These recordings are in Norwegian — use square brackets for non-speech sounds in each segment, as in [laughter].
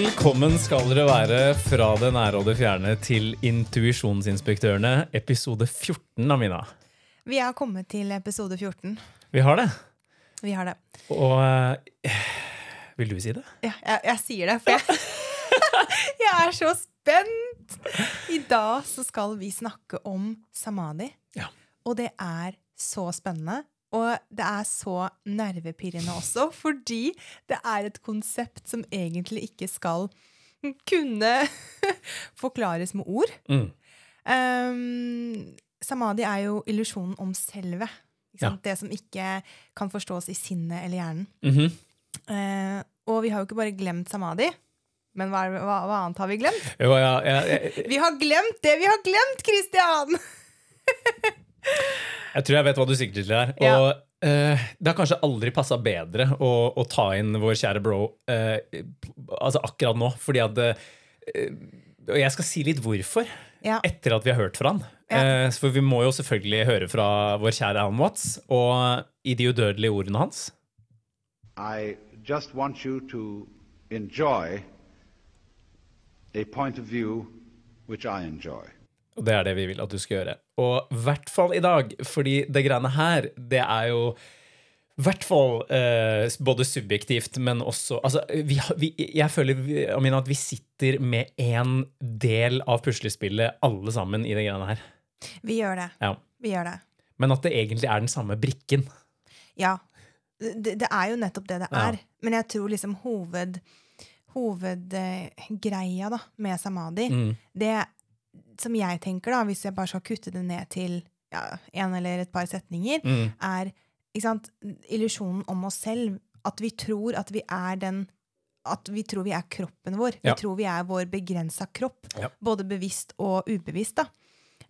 Velkommen skal dere være fra det nære og det fjerne til Intuisjonsinspektørene, episode 14, Amina. Vi er kommet til episode 14. Vi har det. Vi har det. Og eh, Vil du si det? Ja, jeg, jeg sier det, for jeg, [laughs] jeg er så spent! I dag så skal vi snakke om samadhi. Ja. Og det er så spennende. Og det er så nervepirrende også, fordi det er et konsept som egentlig ikke skal kunne [laughs] forklares med ord. Mm. Um, samadhi er jo illusjonen om selvet. Sant? Det som ikke kan forstås i sinnet eller hjernen. Mm -hmm. uh, og vi har jo ikke bare glemt samadhi, men hva, hva, hva annet har vi glemt? Jo, ja, ja, [laughs] Vi har glemt det vi har glemt, Christian! [laughs] jeg tror jeg vet hva du sikter til her. Ja. Og eh, det har kanskje aldri passa bedre å, å ta inn vår kjære bro uh, altså akkurat nå, fordi at uh, Og jeg skal si litt hvorfor. Ja. etter at vi har hørt fra han. Ja. Eh, for vi må jo selvfølgelig høre fra vår kjære Alan Watts, og i de udødelige ordene hans I just want you to enjoy a point of view which I enjoy. Og det er det vi vil at du skal gjøre. Og i hvert fall i dag, fordi det greiene her, det er jo i hvert fall eh, både subjektivt, men også altså, vi, vi, Jeg føler Amina, at vi sitter med én del av puslespillet, alle sammen, i det greiene her. Vi gjør det. Ja. Vi gjør det. Men at det egentlig er den samme brikken. Ja. Det, det er jo nettopp det det Ja. er. Men jeg tror liksom hoved hovedgreia da, med samadhi, Mm. det som jeg tenker, da, hvis jeg bare skal kutte det ned til ja, en eller et par setninger, Mm. er illusjonen om oss selv. At vi tror at vi er den At vi tror vi er kroppen vår. Ja. Vi tror vi er vår begrensa kropp. Ja. Både bevisst og ubevisst. da.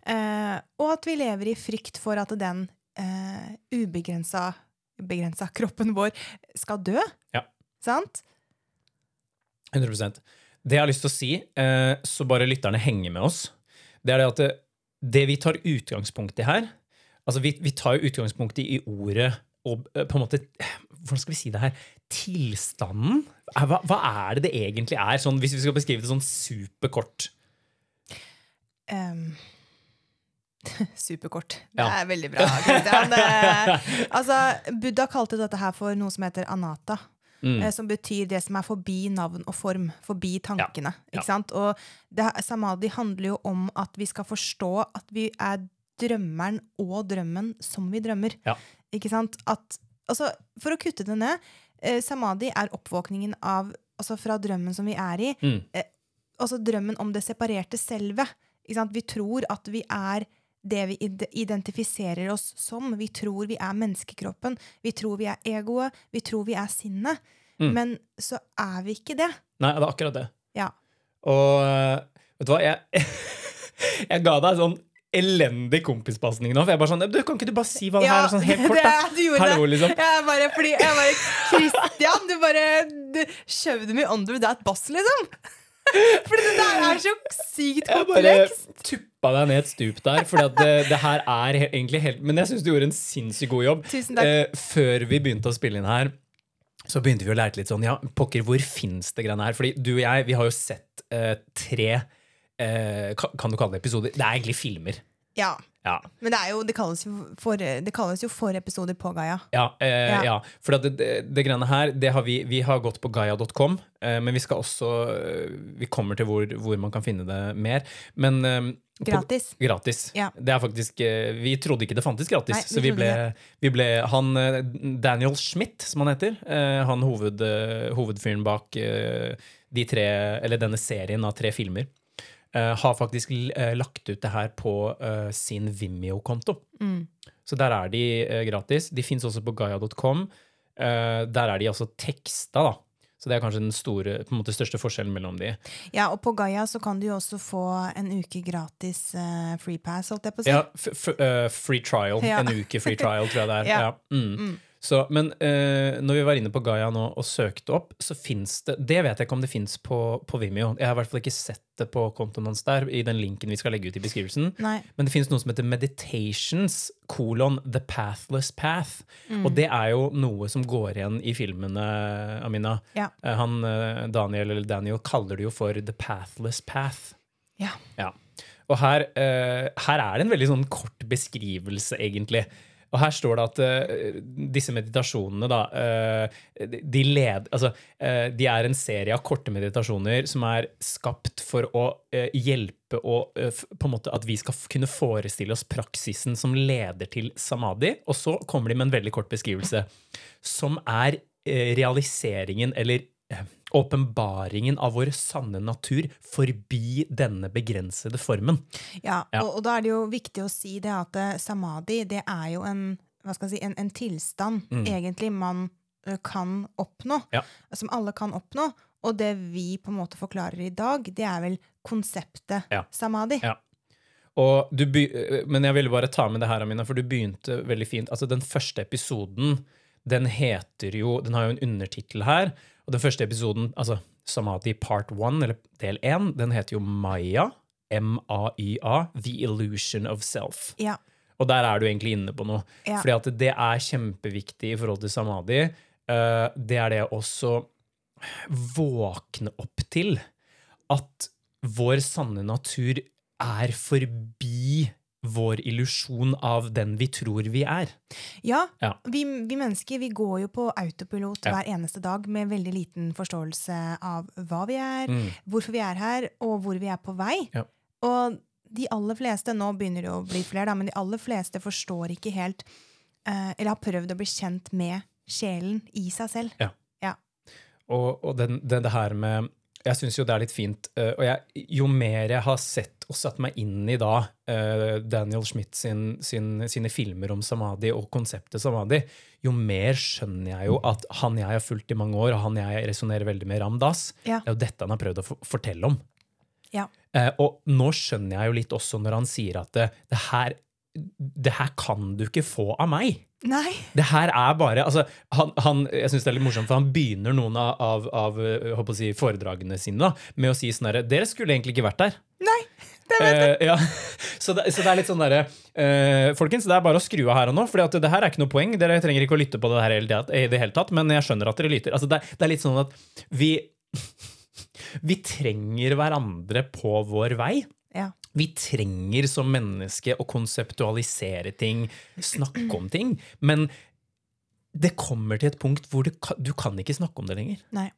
Eh, og at vi lever i frykt for at den eh, ubegrensa begrensa [laughs] kroppen vår skal dø. Ja. Sant? 100% Det jeg har lyst til å si, eh, så bare lytterne henger med oss, det er det at det, det vi tar utgangspunkt i her Altså, vi, vi tar jo utgangspunkt i, i ordet og eh, på en måte Hvordan skal vi si det her? Tilstanden? Eh, Hva, hva er det det egentlig er, sånn, hvis vi skal beskrive det sånn superkort? Um, [laughs] superkort. Ja. Det er veldig bra. Eh, [laughs] altså, Buddha kalte dette her for noe som heter anata. Mm. eh, Som betyr det som er forbi navn og form. Forbi tankene. Ja. Ikke sant? Og det, samadhi handler jo om at vi skal forstå at vi er drømmeren og drømmen som vi drømmer. Ja. Ikke sant? At, altså, for å kutte det ned eh, Samadhi er oppvåkningen av altså fra drømmen som vi er i. Mm. Eh, altså drømmen om det separerte selvet. Ikke sant? Vi tror at vi er det vi identifiserer oss som. Vi tror vi er menneskekroppen. Vi tror vi er egoet. Vi tror vi er sinnet. Mm. Men så er vi ikke det. Nei, det er akkurat det. Ja. Og eh, vet du hva, jeg, [laughs] jeg ga deg sånn elendig kompispasning nå. For jeg bare sånn, du, Kan ikke du bare si hva det her er? Sånn helt [laughs] kort, det, da. du gjorde Hallo, liksom. Jeg bare, fordi, jeg bare Christian, du bare du shoved me under that boss, liksom. [laughs] Fordi det der er så sykt komplekst. Jeg bare tuppa deg ned et stup der, for det, det her er egentlig helt Men jeg syns du gjorde en sinnssykt god jobb. Tusen takk. Eh, før vi begynte å spille inn her, så begynte vi å lære litt sånn Ja, pokker, hvor fins det greiene her? Fordi du og jeg, vi har jo sett eh, tre eh, kan, du kalle det episoder? Det er egentlig filmer. Ja. Ja. Men det, er jo, det, kalles jo for, det kalles jo for episoder på Gaia. Ja, eh, Ja. ja. for det, det, det greiene her det har vi, vi har gått på gaia.com, eh, men vi skal også eh, Vi kommer til hvor, hvor man kan finne det mer. Men eh, på- Gratis. gratis. Ja. Det er faktisk eh, Vi trodde ikke det fantes gratis, Nei, vi så vi ble, vi ble Han eh, Daniel Schmidt, som han heter, eh, han hoved, hovedfyren bak de tre, eller denne serien av tre filmer, har faktisk lagt ut det her på sin Vimeo-konto. Mm. Så der er de gratis. De fins også på gaia.com. Der er de altså teksta, da. Så det er kanskje den store, måte største forskjellen mellom de. Ja, og på Gaia så kan du jo også få en uke gratis uh, free pass, holdt jeg på å si. Ja, eh, free trial. Ja. En uke free trial, tror jeg det er. [laughs] Ja. Ja. Mm. Så, men eh, når vi var inne på Gaia nå og søkte opp, så fins det Det vet jeg ikke om det fins på, på Vimeo. Jeg har i hvert fall ikke sett det på kontoen hans der, i den linken vi skal legge ut i beskrivelsen. Nei. Men det finnes noe som heter Meditations, kolon The Pathless Path. Og det er jo noe som går igjen i filmene, Amina. Ja. Eh, Han, eh, Daniel eller Daniel kaller det jo for The Pathless Path. Ja. Ja. Og her, eh, her er det en veldig sånn kort beskrivelse, egentlig. Og her står det at uh, disse meditasjonene, da uh, de, led, altså, uh, de er en serie av korte meditasjoner som er skapt for å hjelpe og på en måte at vi skal kunne forestille oss praksisen som leder til samadhi. Og så kommer de med en veldig kort beskrivelse, som er realiseringen eller åpenbaringen av vår sanne natur forbi denne begrensede formen. Ja, Ja. Og, og da er det jo viktig å si det at eh, samadhi det er jo en, hva skal jeg si, en, en tilstand egentlig man kan oppnå. Mm. Ja. Som alle kan oppnå. Og det vi på en måte forklarer i dag, det er vel konseptet Ja. samadhi. Ja. Og du be men jeg ville bare ta med det her, Amina, for du begynte veldig fint. Altså, den første episoden, den heter jo Den har jo en undertittel her. Og den første episoden, altså Samadhi part one, eller del én, den heter jo Maya. M-A-Y-A. The Illusion of Self. Ja. Og der er du egentlig inne på noe. Ja. Fordi at det er kjempeviktig i forhold til samadhi. Eh, det er det å også våkne opp til at vår sanne natur er forbi vår illusjon av den vi tror vi er. Ja, Ja. Vi, vi mennesker vi går jo på autopilot Ja. hver eneste dag med veldig liten forståelse av hva vi er, Mm. hvorfor vi er her, og hvor vi er på vei. Ja. Og de aller fleste, nå begynner det å bli flere, da, men de aller fleste forstår ikke helt eh, Eller har prøvd å bli kjent med sjelen i seg selv. Ja. Ja. Og, og den, det, det her med Jeg syns jo det er litt fint. eh, og jeg, jo mer jeg har sett og satt meg inn i da eh, Daniel Schmidt sin, sin, sine filmer om samadhi og konseptet samadhi, jo mer skjønner jeg jo at han jeg har fulgt i mange år, og han jeg resonnerer veldig med, Ramdas, Ja. det er jo dette han har prøvd å fortelle om. Ja. Eh, og nå skjønner jeg jo litt også når han sier at det, det her det her kan du ikke få av meg. Nei! Det her er bare altså, han, han, Jeg synes det er litt morsomt, for han begynner noen av, av, av si, foredragene sine da, med å si sånn herre Dere skulle egentlig ikke vært der. Nei! Det vet jeg. Eh, ja. [laughs] så, det, så det er litt sånn derre eh, Folkens, det er bare å skru av her og nå, for det her er ikke noe poeng. Dere trenger ikke å lytte på det her i det hele tatt, men jeg skjønner at dere lytter. Altså, det, det er litt sånn at vi [laughs] Vi trenger hverandre på vår vei. Vi trenger som menneske å konseptualisere ting, snakke om ting. Men det kommer til et punkt hvor du kan, du kan ikke snakke om det lenger. Nei.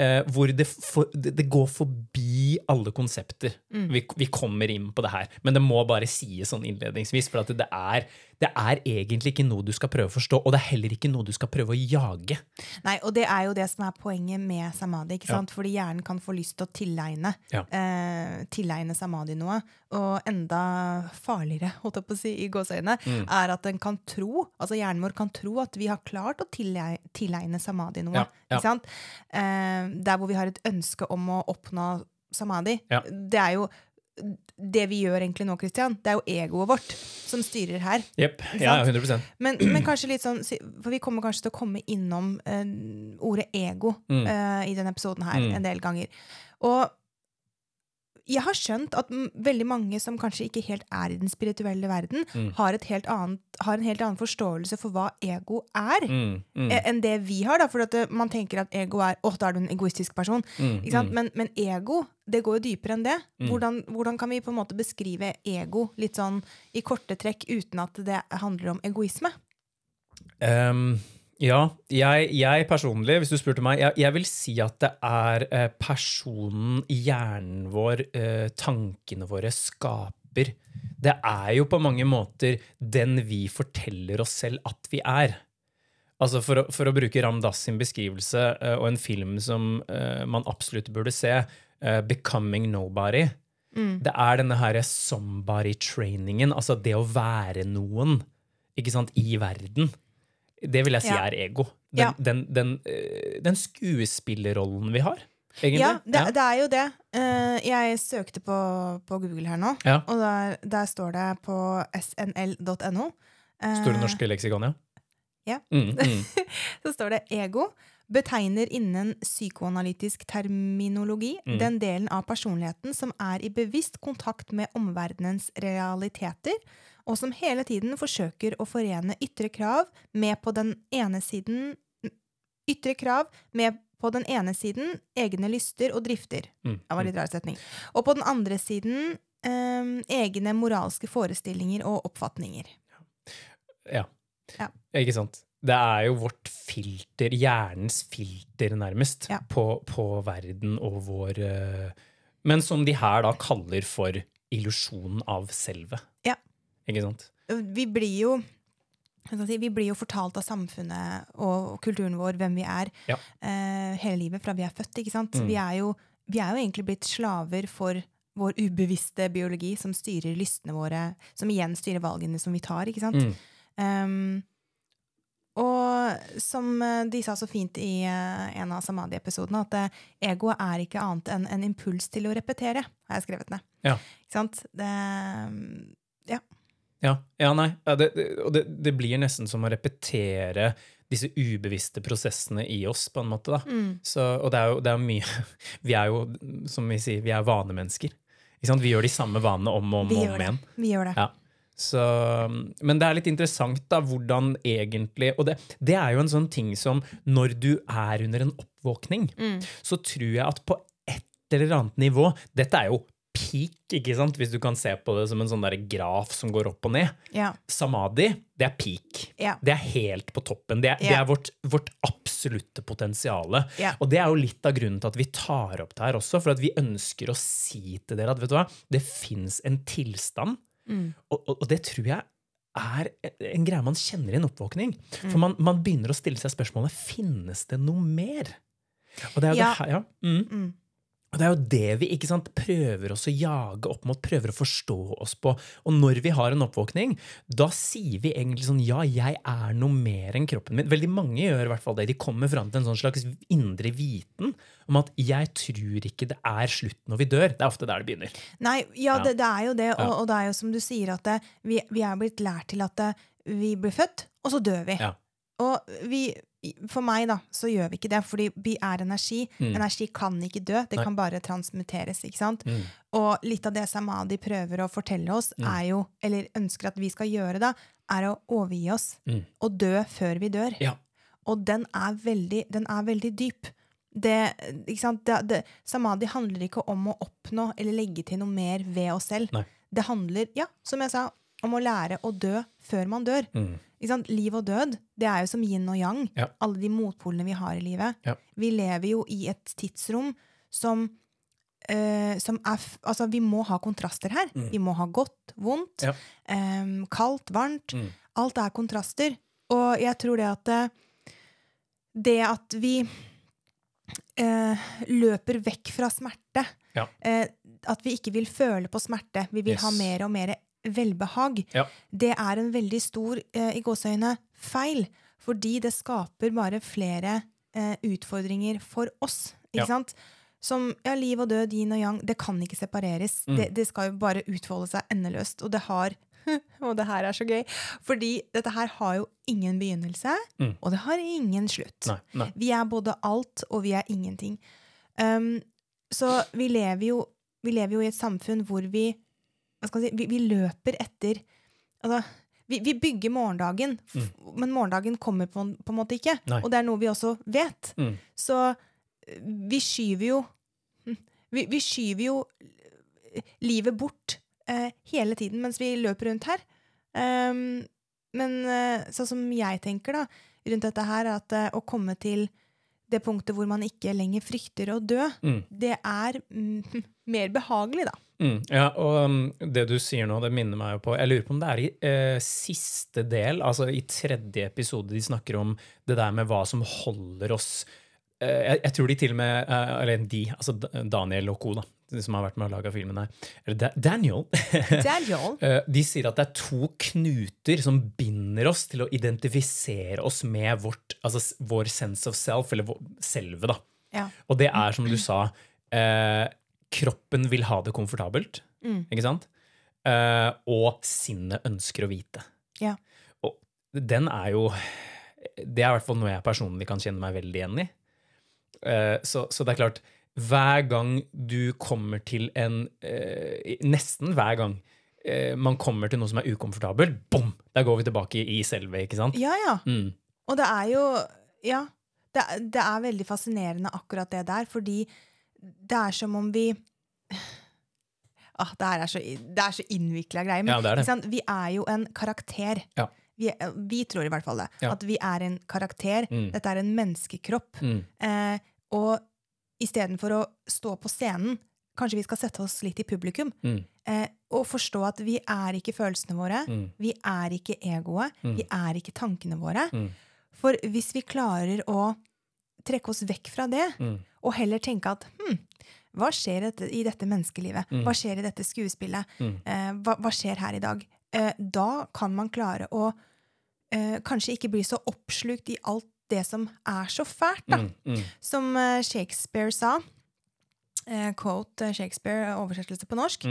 Eh, hvor det, for, det, det går forbi alle konsepter. Mm. Vi, vi kommer inn på det her. Men det må bare sies sånn innledningsvis, for at det er, det er egentlig ikke noe du skal prøve å forstå, og det er heller ikke noe du skal prøve å jage. Nei, og det er jo det som er poenget med samadhi. ikke Ja. sant? Fordi hjernen kan få lyst til å tilegne, Ja. eh, tilegne samadhi noe. Og enda farligere, holdt jeg på å si, i gåseøynene, Mm. er at den kan tro, altså hjernen vår kan tro at vi har klart å tilegne, tilegne samadhi noe. Ja, ja. Ikke sant? Eh, der hvor vi har et ønske om å oppnå samadhi. Ja. Det er jo det vi gjør egentlig nå, Christian, det er jo egoet vårt som styrer her. Yep. Ja, sant? 100 Men, men kanskje litt sånn, for vi kommer kanskje til å komme innom uh, ordet ego Mm. uh, i denne episoden her Mm. en del ganger. Og jeg har skjønt at veldig mange som kanskje ikke helt er i den spirituelle verden, Mm. har, et helt annet, har en helt annen forståelse for hva ego er. Mm, mm, eh, Enn det vi har. da, For at man tenker at ego er åh, da er du en egoistisk person. mm, mm. Men, men ego det går jo dypere enn det. Mm. Hvordan, hvordan kan vi på en måte beskrive ego litt sånn i korte trekk uten at det handler om egoisme? Um, ja, jeg, jeg personlig, hvis du spurte meg, jeg, jeg vil si at det er eh, personen, hjernen vår, eh, tankene våre skaper. Det er jo på mange måter den vi forteller oss selv at vi er. Altså For å, for å bruke Ramdas sin beskrivelse eh, og en film som man absolutt burde se, eh, 'Becoming Nobody', det er denne her somebody-trainingen, altså det å være noen ikke sant, i verden. Det vil jeg si Ja. er ego. Den, Ja. den, den, eh, den skuespillerrollen vi har, egentlig. Ja, det, det er jo det. Eh, jeg søkte på, på Google her nå, Ja. og der, der står det på snl.no. Store norske leksikon, ja. Ja. Mm, mm. [laughs] Så står det ego betegner innen psykoanalytisk terminologi Mm. den delen av personligheten som er i bevisst kontakt med omverdenens realiteter, og som hele tiden forsøker å forene ytre krav med på den ene siden Ytre krav med på den ene siden egne lyster og drifter. Mm, Det var litt rar setning. Og på den andre siden eh, egne moralske forestillinger og oppfatninger. Ja. Ja. Ikke sant? Det er jo vårt filter, hjernens filter, nærmest, Ja. på, på verden og vår eh, Men som de her da kaller for illusjonen av selvet. Ja. Ikke sant? vi blir jo si, vi blir jo fortalt av samfunnet og kulturen vår hvem vi er Ja. uh, hele livet fra vi er født. ikke sant? Mm. Vi, er jo, vi er jo egentlig blitt slaver for vår ubevisste biologi som styrer lystene våre, som igjen styrer valgene som vi tar. ikke sant? Mm. Um, og som eh, de sa så fint i eh, en av Samadhi-episodene, at eh, egoet er ikke annet enn en impuls til å repetere, har jeg skrevet ned. Ja. Ikke sant? Det, Ja, ja nei. Ja, det, det, og det, det blir nesten som å repetere disse ubevisste prosessene i oss, på en måte. mm, Så, og det er jo, det er mye [laughs] Vi er jo, som vi sier, vi er vanemennesker. Vi gjør de samme vanene om og om, om igjen. Vi gjør det. Ja. Så, men det er litt interessant da, hvordan egentlig Og det, det er jo en sånn ting som når du er under en oppvåkning, Mm. så tror jeg at på et eller annet nivå Dette er jo peak, ikke sant? hvis du kan se på det som en sånn der graf som går opp og ned. Ja. Samadhi, det er peak. Ja. Det er helt på toppen. Det er, det er vårt, vårt absolutte potensiale. Ja. Og det er jo litt av grunnen til at vi tar opp det her også, for at vi ønsker å si til dere at vet du hva, det fins en tilstand, Mm. og, og, og det tror jeg er en greie man kjenner i en oppvåkning. Mm. For man, man begynner å stille seg spørsmålet finnes det noe mer. Og det er jo Ja. det her, ja. Mm. Og det er jo det vi ikke sant, prøver oss å jage opp mot, prøver å forstå oss på. Og når vi har en oppvåkning, da sier vi egentlig sånn ja, jeg er noe mer enn kroppen min. Veldig mange gjør i hvert fall det. De kommer fram til en sånn slags indre viten om at jeg tror ikke det er slutt når vi dør. Det er ofte der det begynner. Nei, ja, Ja. Det, det er jo det, og, og det er jo som du sier, at det, vi, vi er blitt lært til at det, vi blir født, og så dør vi. Ja. Og vi, for meg, da, så gjør vi ikke det, fordi vi er energi. Mm. Energi kan ikke dø, det Nei. kan bare transmuteres. ikke sant? Mm. Og litt av det Samadhi prøver å fortelle oss, Mm. er jo, eller ønsker at vi skal gjøre, da, er å overgi oss Mm. og dø før vi dør. Ja. Og den er veldig, den er veldig dyp. Det? Det, det, samadhi handler ikke om å oppnå eller legge til noe mer ved oss selv. Nei. Det handler, ja, som jeg sa, om å lære å dø før man dør. Mm. Liv og død, det er jo som yin og yang. Ja. Alle de motpolene vi har i livet. Ja. Vi lever jo i et tidsrom som, uh, som er Altså, vi må ha kontraster her. Mm. Vi må ha godt, vondt, Ja. um, kaldt, varmt. Mm. Alt er kontraster. Og jeg tror det at eh, det at vi uh, løper vekk fra smerte, Ja. eh, at vi ikke vil føle på smerte, vi vil ha mer og mer velbehag, Ja. det er en veldig stor eh, i gåseøyne feil. Fordi det skaper bare flere eh, utfordringer for oss. Ikke Ja. sant? Som ja, liv og død, yin og yang, det kan ikke separeres. Mm. Det, det skal jo bare utfolde seg endeløst. Og det har [laughs] Og det her er så gøy. Fordi dette her har jo ingen begynnelse, Mm. og det har ingen slutt. Nei, nei. Vi er både alt, og vi er ingenting. Um, så vi lever, jo, vi lever jo i et samfunn hvor vi si, vi, vi løper etter altså, vi, vi bygger morgendagen, f- men morgendagen kommer på, på en måte ikke. Mm. Nei. Og det er noe vi også vet. Mm. Så eh, vi skyver jo Vi, vi skyver jo livet bort eh, hele tiden mens vi løper rundt her. Um, men eh, sånn som jeg tenker da, rundt dette her, er at eh, å komme til det punktet hvor man ikke lenger frykter å dø, Mm. det er mm, mer behagelig, da. Mm, ja, og um, det du sier nå, det minner meg jo på Jeg lurer på om det er i eh, siste del, altså i tredje episode, de snakker om det der med hva som holder oss eh, jeg, jeg tror de til og med eh, Eller de, altså Daniel og co., da, som har vært med og laga filmen her. Eller Da- Daniel. [laughs] Daniel. De sier at det er to knuter som binder oss til å identifisere oss med vårt, altså vår sense of self, eller vår, selve. da. Ja. Og det er, som du sa, eh, kroppen vil ha det komfortabelt, Mm. ikke sant? Uh, og sinnet ønsker å vite. Ja. Og den er jo Det er i hvert fall noe jeg personlig kan kjenne meg veldig igjen i. Uh, så, så det er klart, hver gang du kommer til en uh, Nesten hver gang man kommer til noe som er ukomfortabelt, bom! Der går vi tilbake i, i selve, ikke sant? Ja, ja. Mm. Og det er jo Ja. Det, det er veldig fascinerende akkurat det der, fordi det er som om vi ah, Det her er så, det er så innvikla greier. Men Ja, det er det. vi er jo en karakter. Ja. Vi, vi tror i hvert fall det. Ja. At vi er en karakter. Mm. Dette er en menneskekropp. Mm. Eh, og istedenfor å stå på scenen, kanskje vi skal sette oss litt i publikum. Mm. Eh, og forstå at vi er ikke følelsene våre. Mm. Vi er ikke egoet. Vi er ikke tankene våre. Mm. For hvis vi klarer å trekke oss vekk fra det, Mm. og heller tenke at hm, hva skjer i dette, menneskelivet? Mm. Hva skjer i dette skuespillet? Mm. Eh, hva, hva skjer her i dag? Eh, da kan man klare å eh, kanskje ikke bli så oppslukt i alt det som er så fælt, da. Mm. Som Shakespeare sa. Quote Shakespeare, oversettelse på norsk.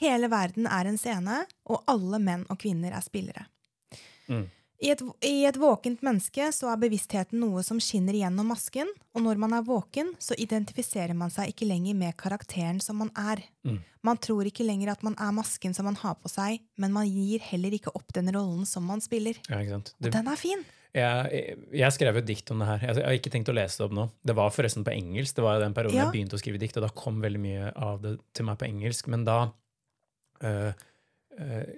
Hele verden er en scene, og alle menn og kvinner er spillere. Mm. I et, I et våkent menneske så er bevisstheten noe som skinner gjennom masken, og når man er våken, så identifiserer man seg ikke lenger med karakteren som man er. Mm. Man tror ikke lenger at man er masken som man har på seg, men man gir heller ikke opp den rollen som man spiller. Ja, ikke sant? Og den er fin! jeg, jeg skrev et dikt om det her. Jeg, jeg har ikke tenkt å lese det opp nå. Det var forresten på engelsk. Det var den perioden Ja. jeg begynte å skrive dikt, og da kom veldig mye av det til meg på engelsk. Men da øh, øh,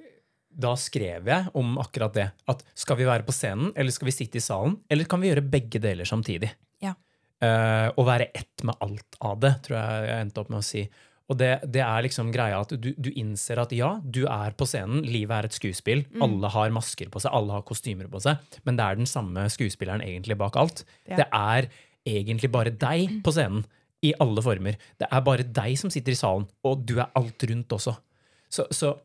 Da skrev jeg om akkurat det. At skal vi være på scenen, eller skal vi sitte i salen? Eller kan vi gjøre begge deler samtidig? Ja. Uh, og være ett med alt av det, tror jeg jeg endte opp med å si. Og det, det er liksom greia at du, du innser at ja, du er på scenen, livet er et skuespill, Mm. alle har masker på seg, alle har kostymer på seg, men det er den samme skuespilleren egentlig bak alt. Ja. Det er egentlig bare deg på scenen, i alle former. Det er bare deg som sitter i salen, og du er alt rundt også. Så, så,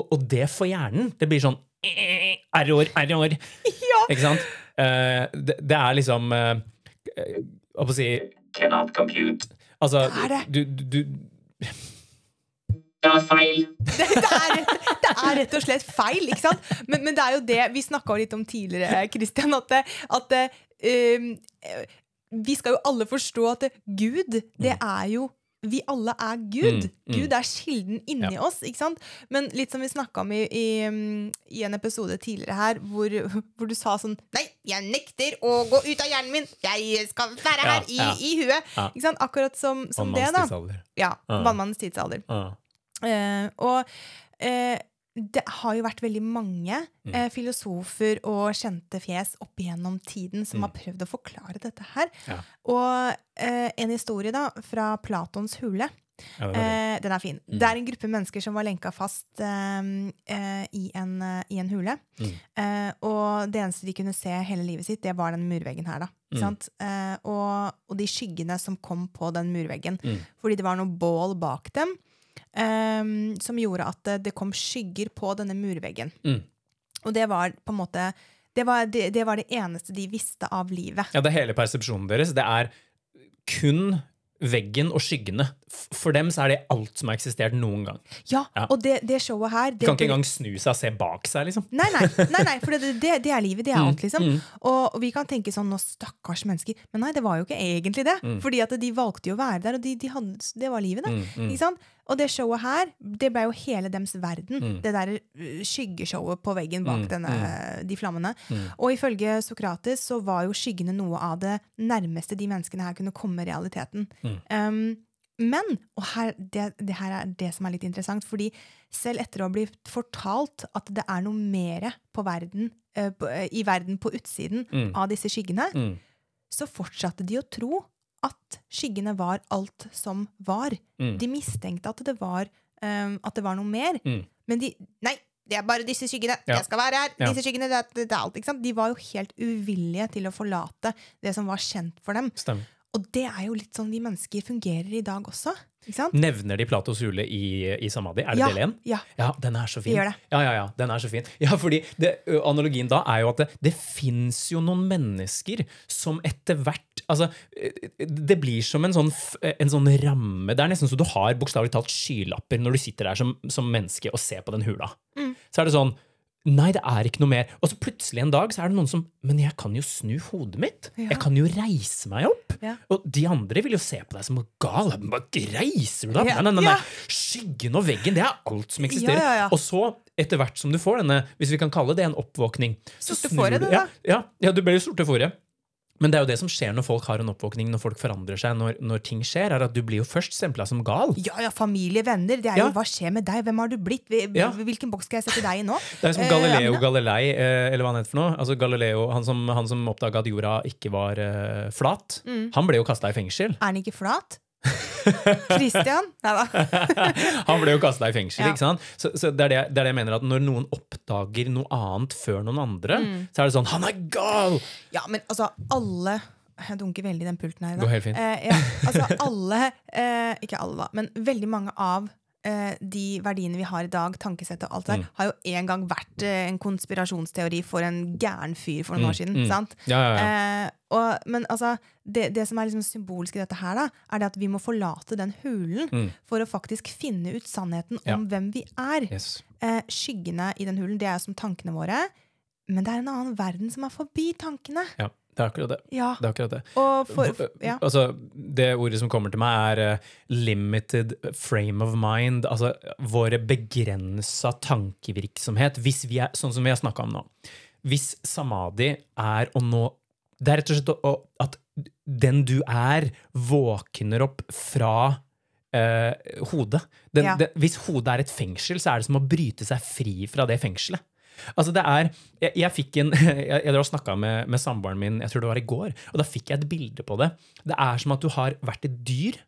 og, og det for hjernen, det blir sånn eh, error, error. Ja! Ikke sant? Uh, det, det er liksom uh, Hva skal jeg si Cannot compute. Altså, Det er det. du, du, du [laughs] Det, det, er rett, det er rett og slett feil, ikke sant? Men, men det er jo det vi snakka litt om tidligere, Christian, at, det- at det, um, eh, vi skal jo alle forstå at det, Gud, det er jo vi alle er Gud. Mm, mm. Gud er kilden inni oss. ikke sant? Men litt som vi snakka om i, i, um, i en episode tidligere her, hvor, hvor du sa sånn Nei, jeg nekter å gå ut av hjernen min! Jeg skal være her i, ja. i huet! Ja. Ikke sant? Akkurat som, som det, da. Vannmannstidsalder. Ja, Ja. Vannmannens tidsalder. Uh. Uh, og eh, det har jo vært veldig mange Mm. eh, filosofer og kjente fjes opp igjennom tiden som har prøvd å forklare dette her. Ja. Og eh, en historie da, fra Platons hule. Ja, det det. Eh, den er fin. Mm. Det er en gruppe mennesker som var lenka fast eh, eh, i, en, eh, i en hule. Mm. Eh, og det eneste de kunne se hele livet sitt, det var den murveggen her. da. Mm. sant? Eh, og, og de skyggene som kom på den murveggen. Mm. Fordi det var noe bål bak dem. Eh, som gjorde at det, det kom skygger på denne murveggen. Mm. Og det var på en måte det var det, det var det eneste de visste av livet. Ja, det er hele persepsjonen deres. Det er kun veggen og skyggene. For dem så er det alt som har eksistert noen gang. Ja, Ja. Og det, det showet her De kan ikke engang snu seg og se bak seg, liksom. Nei, nei, nei, nei for det, det, det er livet. Det er alt, liksom. mm. Og, vi kan tenke sånn Nå, stakkars mennesker. Men nei, det var jo ikke egentlig det. Fordi at de valgte jo å være der, og de, de hadde, det var livet, det. Mm, mm. Ikke sant? Og det showet her, det ble jo hele dems verden. Mm. Det der uh, skyggeshowet på veggen bak Mm, denne, de flammene. Mm. Og ifølge Sokrates så var jo skyggene noe av det nærmeste de menneskene her kunne komme realiteten. Mm. Um, men, og her, det, det her er det som er litt interessant, fordi selv etter å ha blitt fortalt at det er noe mer på verden, eh, på, eh, i verden på utsiden Mm. av disse skyggene, Mm. så fortsatte de å tro at skyggene var alt som var. Mm. De mistenkte at det var, um, at det var noe mer. Mm. Men de Nei, det er bare disse skyggene! Ja. Jeg skal være her! Ja. Disse skyggene, det, er- det er alt. ikke sant? De var jo helt uvillige til å forlate det som var kjent for dem. Stemmer. Og det er jo litt sånn vi mennesker fungerer i dag også. Ikke sant? Nevner de Platos hule i, i Samadhi? Er det Ja, del én? ja. Ja, den er så fin. Gjør det. Ja, ja, ja, den er så fin. Ja, fordi det, Analogien da er jo at det, det fins jo noen mennesker som etter hvert Altså, det blir som en sånn, en sånn ramme. Det er nesten så du har bokstavelig talt skylapper når du sitter der som, som menneske og ser på den hula. Mm. Så er det sånn Nei, det er ikke noe mer. Og så plutselig en dag så er det noen som Men jeg kan jo snu hodet mitt. Ja. Jeg kan jo reise meg opp. Ja. Og de andre vil jo se på deg som gal. Reiser du deg opp? Ja, Nei, nei, nei. Skyggen og veggen, det er alt som eksisterer. Og så, etter hvert som du får denne, hvis vi kan kalle det en oppvåkning så Sorte fåret, du- det, ja, ja, du blir jo sorte fåret. Men det er jo det som skjer når folk har en oppvåkning, når folk forandrer seg, når, når ting skjer, er at du blir jo først stempla som gal. Ja, ja, familie, venner. Det er Ja. jo, Hva skjer med deg? Hvem har du blitt? Hvilken boks skal jeg sette deg i nå? Det er som Eh, Galileo uh, Galilei, eh, eller hva han heter for noe. Altså Galileo, Han som, han som oppdaga at jorda ikke var uh, flat. Mm. Han ble jo kasta i fengsel. Er han ikke flat? Christian? Nei da. [laughs] Han ble jo kasta i fengsel, Ja. ikke sant? Så, så det, er det, det er det jeg mener, at når noen oppdager noe annet før noen andre, Mm. så er det sånn Han er gal! Ja, men altså, alle Jeg dunker veldig i den pulten her. i dag. Går helt fint. Eh, ja, altså, alle eh, Ikke alle, da, men veldig mange av de verdiene vi har i dag, tankesett og alt det der, Mm. har jo en gang vært eh, en konspirasjonsteori for en gæren fyr for noen år siden. mm. sant? Ja, ja, ja. Eh, og, men altså, det, det som er liksom symbolsk i dette her, da, er det at vi må forlate den hulen Mm. for å faktisk finne ut sannheten om hvem vi er. Yes. Eh, skyggene i den hulen, det er som tankene våre. Men det er en annen verden som er forbi tankene. Ja, det er akkurat det. Ja, Det er akkurat det. for, ja. Altså, det ordet som kommer til meg, er uh, 'limited frame of mind'. Altså våre begrensa tankevirksomhet. Hvis vi er, sånn som vi har snakka om nå. Hvis samadhi er å nå Det er rett og slett å- at den du er, våkner opp fra uh, hodet. Den, Ja. den, hvis hodet er et fengsel, så er det som å bryte seg fri fra det fengselet. Altså det er, jeg, jeg fikk en, [laughs] jeg, jeg snakka med, med samboeren min jeg tror det var i går, og da fikk jeg et bilde på det. Det er som at du har vært et dyr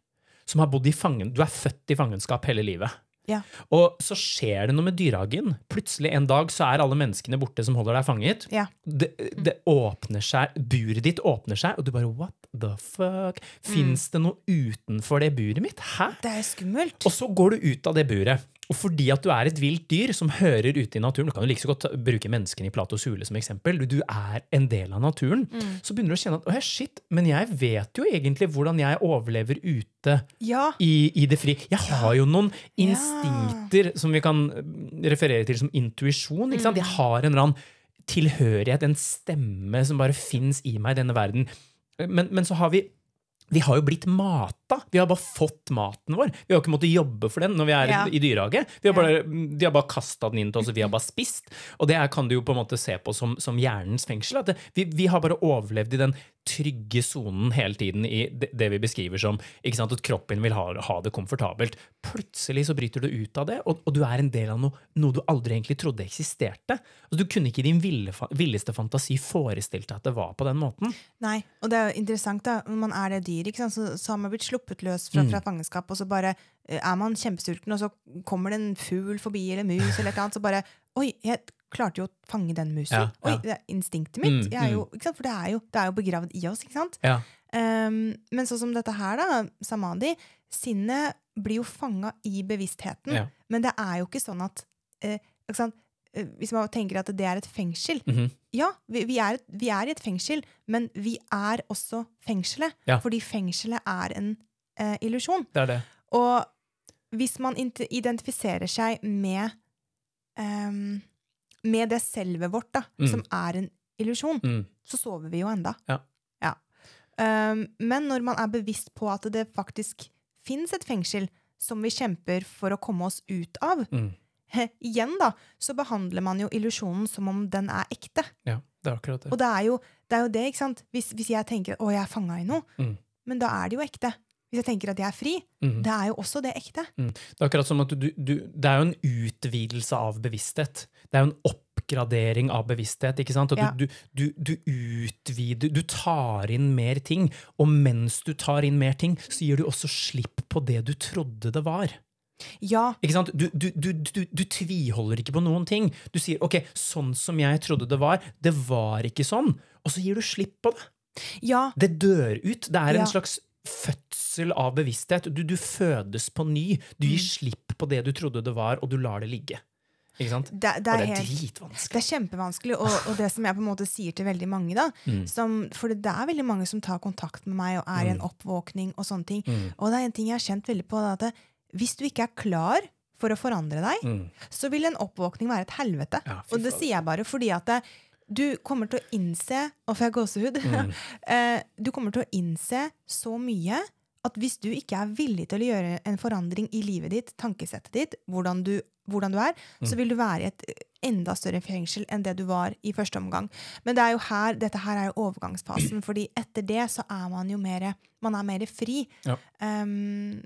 som har bodd i fangen, du er født i fangenskap hele livet. Ja. Og så skjer det noe med dyrehagen. Plutselig en dag så er alle menneskene borte som holder deg fanget. Ja. Det, det åpner seg, Buret ditt åpner seg, og du bare What the fuck? Fins det noe utenfor det buret mitt? Hæ? Det er skummelt. Og så går du ut av det buret. Og fordi at du er et vilt dyr som hører ute i naturen Du kan jo like så godt bruke menneskene i Platos hule som eksempel. Du, er en del av naturen. Så begynner du å kjenne at «Åh, shit, men jeg vet jo egentlig hvordan jeg overlever ute Ja. i, i det fri. Jeg har jo noen instinkter som vi kan eh, referere til som intuisjon. ikke sant? Jeg har en eller annen tilhørighet, en stemme som bare fins i meg i denne verden. Men, men så har vi vi har jo blitt mata. Vi har bare fått maten vår. Vi har ikke måttet jobbe for den når vi er Ja. i dyrehage. Vi har bare, de har bare kasta den inn til oss, og vi har bare spist. Og det kan du jo på en måte se på som, som hjernens fengsel. At det, vi, vi har bare overlevd i den trygge sonen hele tiden i det, vi beskriver som ikke sant, at kroppen vil ha, ha det komfortabelt. Plutselig så bryter du ut av det, og, og du er en del av noe, noe du aldri egentlig trodde eksisterte. Altså, du kunne ikke i din ville, villeste fantasi forestilt deg at det var på den måten. Nei, og det er jo interessant da, man er det dyret. Så, så har man blitt sluppet løs fra, fra fangenskap, og så bare eh, er man kjempesulten, og så kommer det en fugl forbi, eller mus, eller et eller annet, så bare, oi, jeg klarte jo å fange den musen. Ja, Oi, det er instinktet mitt. Mm, Jeg er jo, sant? For det er, jo, det er jo begravd i oss, ikke sant? Ja. Um, men sånn som dette her, da, samadhi, sinnet blir jo fanga i bevisstheten. Ja. Men det er jo ikke sånn at uh, ikke sant? Eh, Hvis man tenker at det er et fengsel Mhm. Ja, vi, vi, er, vi er i et fengsel, men vi er også fengselet. Ja. Fordi fengselet er en eh, illusjon. Det er det. Og hvis man identifiserer seg med ehm, med det selvet vårt, da, Mm. som er en illusjon, Mm. så sover vi jo enda. Ja. Ja. Um, men når man er bevisst på at det faktisk fins et fengsel som vi kjemper for å komme oss ut av, Mm. [laughs] igjen da, så behandler man jo illusjonen som om den er ekte. Ja, det er akkurat det. Og det er jo det, er jo det ikke sant? Hvis, hvis jeg tenker å, jeg er fanga i noe, Mm. men da er det jo ekte. Hvis jeg tenker at jeg er fri, mm. det er jo også det ekte. Mm. Det er akkurat som at du, du, det er jo en utvidelse av bevissthet. Det er jo en oppgradering av bevissthet. ikke sant? Ja. du, du, du, du utvider, du tar inn mer ting. Og mens du tar inn mer ting, så gir du også slipp på det du trodde det var. Ja, Ikke sant? Du, du, du, du, du tviholder ikke på noen ting. Du sier ok, sånn som jeg trodde det var, det var ikke sånn. Og så gir du slipp på det. ja, Det dør ut. Det er Ja. en slags fødsel av bevissthet. Du, du fødes på ny. Du gir Mm. slipp på det du trodde det var, og du lar det ligge. Ikke sant? det, det er det er helt dritvanskelig. Det er kjempevanskelig, og, og det som jeg på en måte sier til veldig mange da, Mm. som, For det er veldig mange som tar kontakt med meg og er i en oppvåkning og sånne ting. Mm. Og det er en ting jeg har kjent veldig på, er at hvis du ikke er klar for å forandre deg, Mm. så vil en oppvåkning være et helvete. Ja, og det sier jeg bare fordi at det, du kommer til å innse Og får jeg gåsehud? Mm. [laughs] Eh, du kommer til å innse så mye at hvis du ikke er villig til å gjøre en forandring i livet ditt, tankesettet ditt, hvordan du, hvordan du er, Mm. så vil du være i et enda større fengsel enn det du var i første omgang. Men det er her, dette her er jo overgangsfasen, [clears throat] fordi etter det så er man jo mer, man er mer fri. Ja. Um,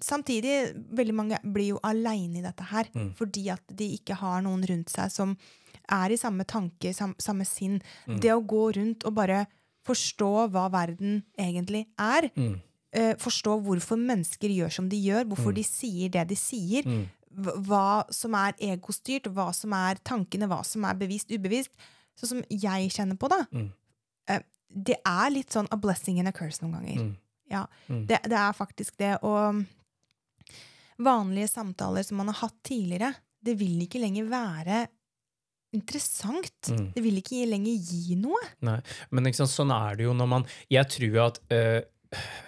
samtidig, veldig mange blir jo aleine i dette her, Mm. fordi at de ikke har noen rundt seg som er i samme tanke, sam, samme sinn. Mm. Det å gå rundt og bare forstå hva verden egentlig er, Mm. eh, forstå hvorfor mennesker gjør som de gjør, hvorfor Mm. de sier det de sier, Mm. hva- som er egostyrt, hva som er tankene, hva som er bevisst, ubevisst. Sånn som jeg kjenner på da. Eh, det er litt sånn a blessing and a curse noen ganger. Mm. Ja, det, det er faktisk det. Og vanlige samtaler som man har hatt tidligere, det vil ikke lenger være interessant. Mm. Det vil ikke lenger gi noe. Nei, men sant, sånn er det jo når man Jeg tror at øh,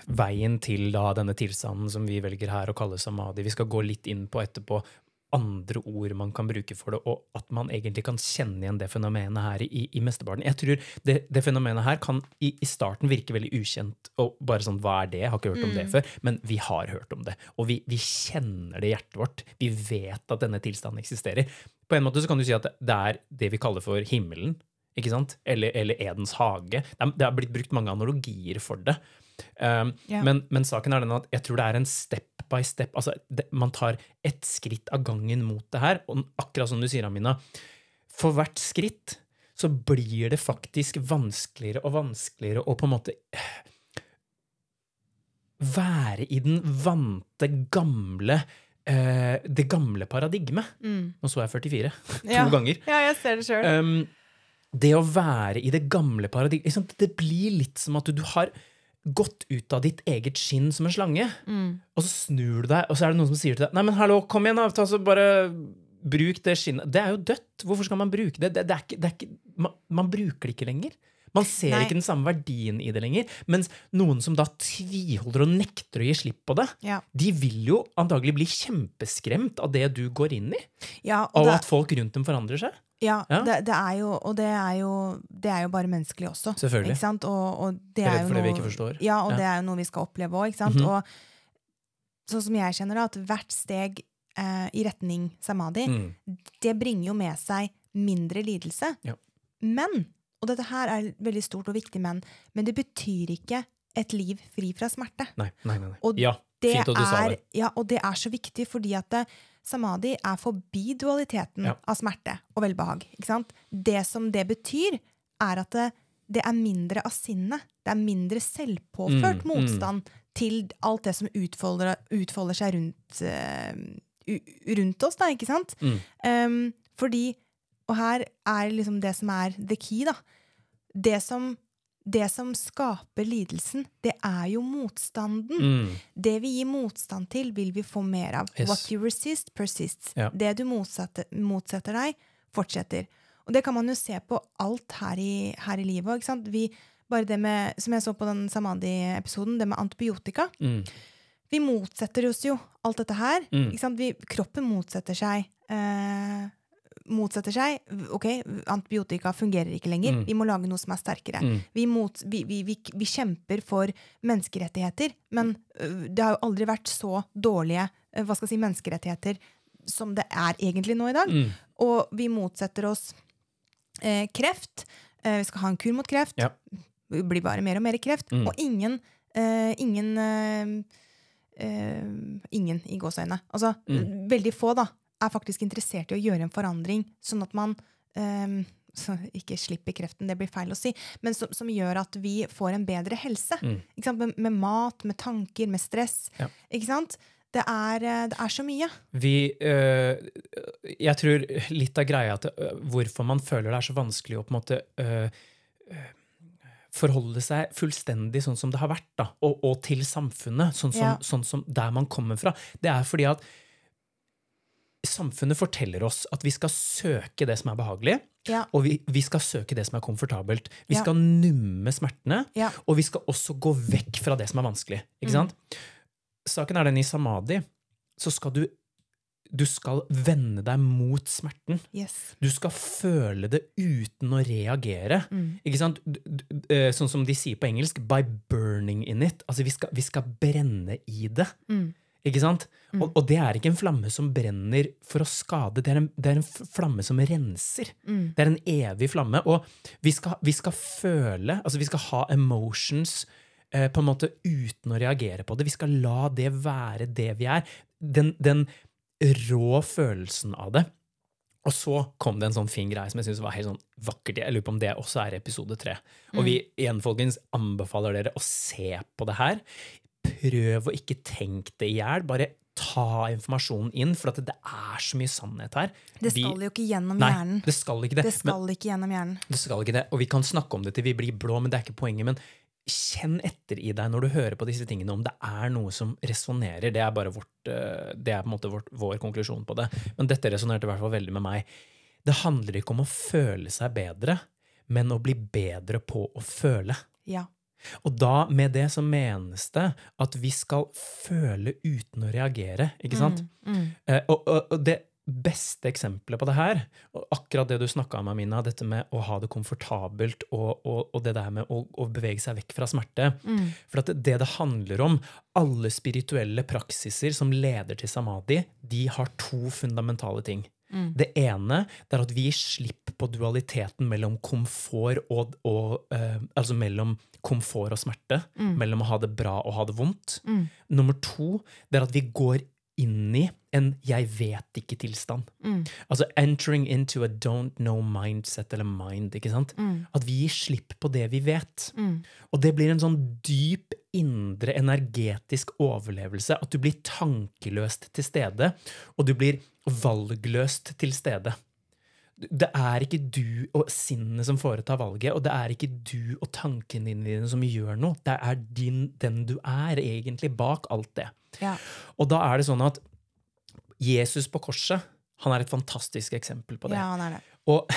veien til da denne tilstanden som vi velger her å kalle samadhi, vi skal gå litt inn på etterpå andre ord man kan bruke for det, og at man egentlig kan kjenne igjen det fenomenet her i, i mesteparten. Jeg tror det, det fenomenet her kan i, i starten virke veldig ukjent, og bare sånn, hva er det? Jeg har ikke hørt om det før. Men vi har hørt om det, og vi, vi kjenner det i hjertet vårt. Vi vet at denne tilstanden eksisterer. På en måte så kan du si at det, er det vi kaller for himmelen, ikke sant? Eller, eller Edens hage. Det er, det er blitt brukt mange analogier for det. Um, Ja. men, men saken er den at jeg tror det er en step by step. altså det, Man tar ett skritt av gangen mot det her. Og akkurat som du sier, Amina, for hvert skritt så blir det faktisk vanskeligere og vanskeligere å på en måte være i den vante, gamle eh, Det gamle paradigmet. Nå så jeg 44 [laughs] to Ja. ganger. Ja, jeg ser det sjøl. Um, det å være i det gamle paradigmet? Det blir litt som at du, du har gått ut av ditt eget skinn som en slange, og så snur du deg, og så er det noen som sier til deg Nei, men hallo, kom igjen, da! Ta, så bare bruk det skinnet. Det er jo dødt! Hvorfor skal man bruke det? det, det, er ikke, det er ikke, man, man bruker det ikke lenger. Man ser Nei. ikke den samme verdien i det lenger. Mens noen som da tviholder og nekter å gi slipp på det, Ja. de vil jo antagelig bli kjempeskremt av det du går inn i. Ja, og Av at folk rundt dem forandrer seg. Ja, Ja. Det, det er jo, og det er jo, det er jo bare menneskelig også. Selvfølgelig. Og, og det er redd jo for det vi ikke forstår. Ja, og Ja. det er jo noe vi skal oppleve òg. Mm -hmm. Og sånn som jeg kjenner det, at hvert steg eh, i retning samadhi, Mm. det bringer jo med seg mindre lidelse. Ja. Men, og dette her er veldig stort og viktig, men, men det betyr ikke et liv fri fra smerte. Nei, nei, nei. nei. Og ja, fint at du sa er, det. ja, og det er så viktig fordi at det, samadhi er forbi dualiteten Ja. av smerte og velbehag. Ikke sant? Det som det betyr, er at det, det er mindre av sinnet. Det er mindre selvpåført Mm, mm. motstand til alt det som utfolder, utfolder seg rundt, uh, rundt oss, da, ikke sant? Mm. Um, fordi, og her er liksom det som er the key, da. Det som, det som skaper lidelsen, det er jo motstanden. Mm. Det vi gir motstand til, vil vi få mer av. Yes. What you resist, persists. Ja. Det du motsetter, motsetter deg, fortsetter. Og det kan man jo se på alt her i, her i livet. òg. bare det med, som jeg så på den Samadhi-episoden, det med antibiotika. Mm. Vi motsetter oss jo alt dette her. Mm. Vi, kroppen motsetter seg. Eh, motsetter seg. Ok, antibiotika fungerer ikke lenger. Mm. Vi må lage noe som er sterkere. Mm. Vi, mot, vi, vi, vi, vi kjemper for menneskerettigheter, men det har jo aldri vært så dårlige hva skal jeg si, menneskerettigheter som det er egentlig nå i dag. Mm. Og vi motsetter oss eh, kreft. Eh, vi skal ha en kur mot kreft. Ja. Det blir bare mer og mer kreft. Mm. Og ingen eh, Ingen eh, Ingen i gåseøynene. Altså, Mm. veldig få da, er faktisk interessert i å gjøre en forandring, sånn at man um, så ikke slipper kreften, det blir feil å si, men som, som gjør at vi får en bedre helse. Mm. Med, med mat, med tanker, med stress. Ja. Ikke sant? Det er, eh, det er så mye. Vi øh, Jeg tror litt av greia til øh, hvorfor man føler det er så vanskelig å på en måte øh, forholde seg fullstendig sånn som det har vært, da, og, og til samfunnet, sånn som, Ja. sånn som der man kommer fra, det er fordi at samfunnet forteller oss at vi skal søke det som er behagelig, Ja. og vi, vi skal søke det som er komfortabelt. Vi Ja. skal numme smertene, Ja. og vi skal også gå vekk fra det som er vanskelig. Ikke sant? Saken er den i samadhi, så skal du du skal vende deg mot smerten. Yes. Du skal føle det uten å reagere. Mm. Eh, Sånn som de sier på engelsk 'by burning in it'. Altså, vi skal, vi skal brenne i det. Mm. Ikke sant? Og, og det er ikke en flamme som brenner for å skade, det er en, det er en flamme som renser. Mm. Det er en evig flamme. Og vi skal, vi skal føle, altså vi skal ha emotions eh, på en måte uten å reagere på det. Vi skal la det være det vi er. Den, den rå følelsen av det. Og så kom det en sånn fin greie som jeg synes var helt sånn vakkert. Jeg lurer på om det også er episode tre. Og vi igjen, folkens, anbefaler dere å se på det her. Prøv å ikke tenke det i hjel. Bare ta informasjonen inn, for at det er så mye sannhet her. Det Vi- skal jo ikke gjennom Nei, hjernen. det skal ikke det. Det Men, skal ikke gjennom hjernen. det skal ikke det. Og vi kan snakke om det til vi blir blå, men det er ikke poenget. Men kjenn etter i deg når du hører på disse tingene, om det er noe som resonnerer. Det er bare vårt, eh, det er på en måte vårt, vår konklusjon på det. Men dette resonnerte i hvert fall veldig med meg. Det handler ikke om å føle seg bedre, men å bli bedre på å føle. Ja. Og da, med det, så menes det at vi skal føle uten å reagere, ikke sant? Mm. Eh, og, og, og det beste eksempelet på det her, og akkurat det du snakka om, Amina, dette med å ha det komfortabelt og, og, og det der med å, å bevege seg vekk fra smerte Mm. For at det det handler om, alle spirituelle praksiser som leder til samadhi, de har to fundamentale ting. Mm. Det ene det er at vi gir slipp på dualiteten mellom komfort og, og eh, Altså mellom komfort og smerte. Mellom å ha det bra og ha det vondt. Mm. Nummer to det er at vi går inn i en 'jeg vet ikke'-tilstand. Mm. Altså 'entering into a don't know mindset' eller 'mind'. ikke sant? Mm. At vi gir slipp på det vi vet. Mm. Og det blir en sånn dyp, indre, energetisk overlevelse. At du blir tankeløst til stede, og du blir valgløst til stede. Det er ikke du og sinnet som foretar valget, og det er ikke du og tankene dine som gjør noe. Det er din, den du er, egentlig, bak alt det. Ja. Og da er det sånn at Jesus på korset han er et fantastisk eksempel på det. ja, han er det. Og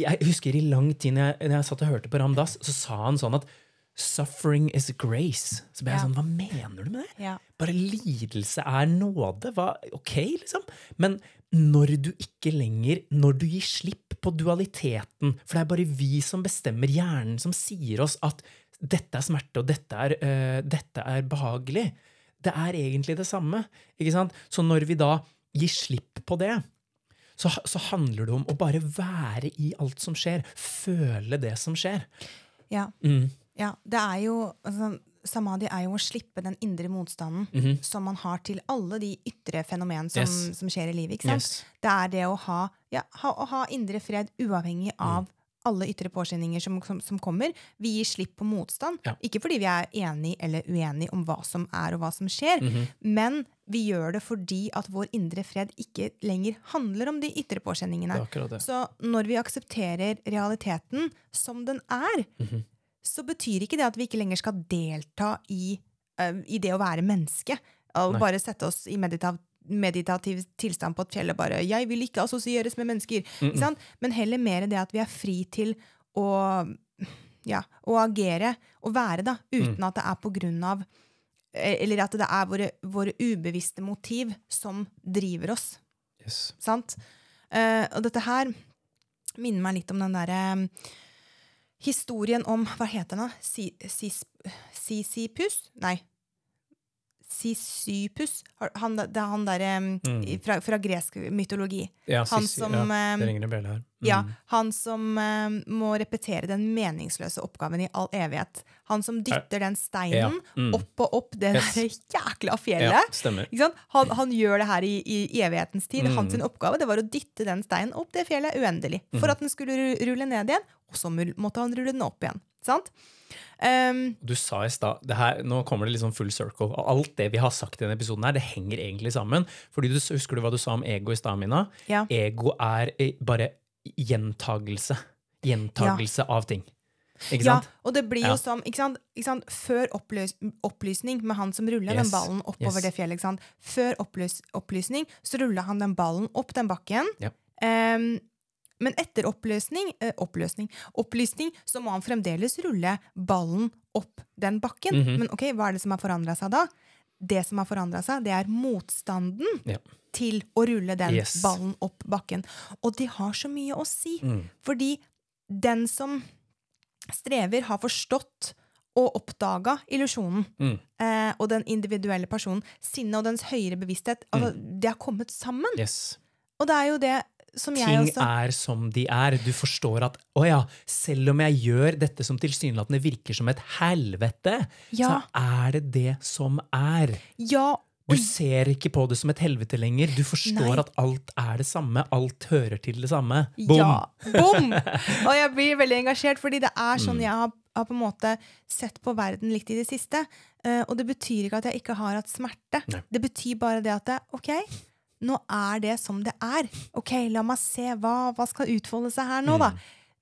jeg husker i lang tid når jeg, når jeg satt og hørte på Ramdas, så sa han sånn at 'suffering is grace'. Så ble jeg Ja. sånn, hva mener du med det? Ja. Bare lidelse er nåde? Hva, ok, liksom? Men når du ikke lenger Når du gir slipp på dualiteten For det er bare vi som bestemmer hjernen, som sier oss at dette er smerte, og dette er, eh, dette er behagelig. Det er egentlig det samme. ikke sant? Så når vi da gir slipp på det, så, så handler det om å bare være i alt som skjer. Føle det som skjer. Ja. Mm. Ja. Det er jo altså, Samadhi er jo å slippe den indre motstanden Mhm. som man har til alle de ytre fenomen som, Yes. som skjer i livet. Yes. Det er det å ha, ja, ha, å ha indre fred uavhengig av alle ytre påkjenninger som, som, som kommer. Vi gir slipp på motstand. Ja. Ikke fordi vi er enige eller uenige om hva som er og hva som skjer, Mhm. men vi gjør det fordi at vår indre fred ikke lenger handler om de ytre påkjenningene. Så når vi aksepterer realiteten som den er, Mhm. Så betyr ikke det at vi ikke lenger skal delta i, uh, i det å være menneske. Og Nei. bare sette oss i meditativ, meditativ tilstand på et fjell og bare 'Jeg vil ikke assosieres med mennesker'. Ikke sant? Men heller mer det at vi er fri til å, ja, å agere og være, da, uten Mm. at det er på grunn av eh, Eller at det er våre, våre ubevisste motiv som driver oss. Yes. Sant? Uh, og dette her minner meg litt om den derre historien om Hva heter den, da? Sisipus? Sisypus? Nei. Sisypus? Han, det er han derre Mm. fra, fra gresk mytologi. Ja, Han som, ja, eh, det ringer en bjelle her. Mm. Ja, Han som um, må repetere den meningsløse oppgaven i all evighet. Han som dytter den steinen Ja, mm. opp og opp det Yes. der jækla fjellet. Ja? Han, han gjør det her i, i evighetens tid. Mm. Hans oppgave det var å dytte den steinen opp det fjellet uendelig. Mm. For at den skulle rulle ned igjen, og så måtte han rulle den opp igjen. Sant? Um, Du sa i stad Nå kommer det liksom full circle. Og alt det vi har sagt i denne episoden, her, det henger egentlig sammen. Fordi du, Husker du hva du sa om ego i stad, Mina? ja. Ego er eh, bare gjentagelse. Gjentagelse av ting. Ikke ja, sant? og det blir Ja. jo som ikke sant? Ikke sant? Før oppløs, opplysning med han som ruller Yes. den ballen oppover Yes. det fjellet. Ikke sant? Før opplys, opplysning så ruller han den ballen opp den bakken. Ja. Um, men etter oppløsning, eh, oppløsning, opplysning så må han fremdeles rulle ballen opp den bakken. Mhm. Men ok, hva er det som har forandra seg da? det som har forandra seg, det er motstanden Ja. til å rulle den Yes. ballen opp bakken. Og det har så mye å si. Mm. Fordi den som strever, har forstått og oppdaga illusjonen. Mm. Eh, og den individuelle personen. Sinnet og dens høyere bevissthet. Altså, Mm. Det har kommet sammen. Yes. Og det er jo det som jeg Ting også er som de er. Du forstår at å ja, selv om jeg gjør dette som tilsynelatende virker som et helvete, Ja. så er det det som er. Ja, Du ser ikke på det som et helvete lenger. Du forstår Nei. at alt er det samme. Alt hører til det samme. Bom! Ja, bom! [laughs] Og jeg blir veldig engasjert, fordi det er sånn Mm. jeg har, har på en måte sett på verden litt i det siste. Eh, og det betyr ikke at jeg ikke har hatt smerte. Nei. Det betyr bare det at det, ok, nå er det som det er. Ok, la meg se hva, hva skal utfolde seg her nå, Mm. da.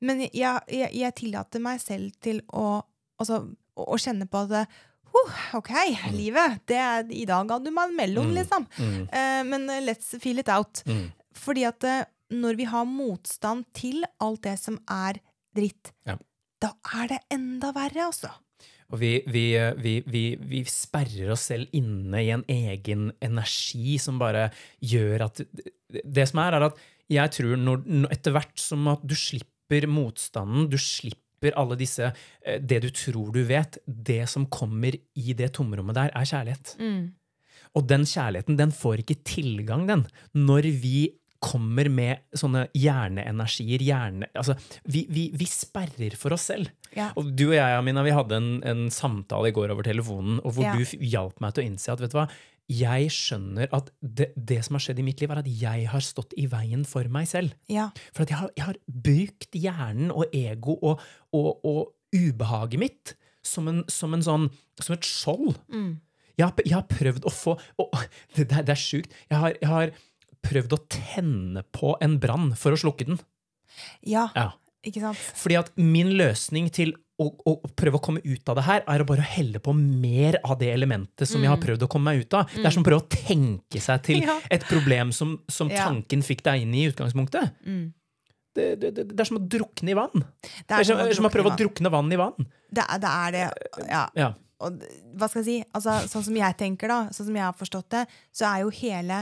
Men jeg, jeg, jeg tillater meg selv til å, altså, å, å kjenne på at huh, ok, livet, det er, i dag ga du meg en mellom, Mm. liksom. Mm. Uh, men eh, let's feel it out. Mm. Fordi at eh, når vi har motstand til alt det som er dritt, Ja. da er det enda verre, altså. Og vi, vi, eh, vi, vi, vi sperrer oss selv inne i en egen energi som bare gjør at Det som er, er at jeg tror når, etter hvert som at du slipper motstanden, du slipper alle disse eh, Det du tror du vet, det som kommer i det tomrommet der, er kjærlighet. Og den kjærligheten, den får ikke tilgang, den, når vi kommer med sånne hjerneenergier, hjerne... Altså, vi, vi, vi sperrer for oss selv. Ja. Og du og jeg, Amina, vi hadde en, en samtale i går over telefonen, og hvor Ja. du hjalp meg til å innse at vet du hva, jeg skjønner at det, det som har skjedd i mitt liv, er at jeg har stått i veien for meg selv. Ja. For jeg har, jeg har brukt hjernen og ego og, og, og ubehaget mitt som, en, som, en sånn, som et skjold. Mm. Jeg har, jeg har prøvd å få og, det, det, er- er sjukt. Jeg har, jeg har prøvd å tenne på en brann for å slukke den. ja. Ja. Ikke sant? Fordi at min løsning til å, å prøve å komme ut av det her, er å bare helle på mer av det elementet som jeg har prøvd å komme meg ut av. Det er som å prøve å tenke seg til [laughs] Ja. et problem som, som Ja. tanken fikk deg inn i i utgangspunktet. Mm. Det, det, det, det er som å drukne i vann. Det er som, som å prøve å drukne vann i vann. Det er det. Er det ja. Ja. Og hva skal jeg si? Altså, sånn som jeg tenker, da, sånn som jeg har forstått det, så er jo hele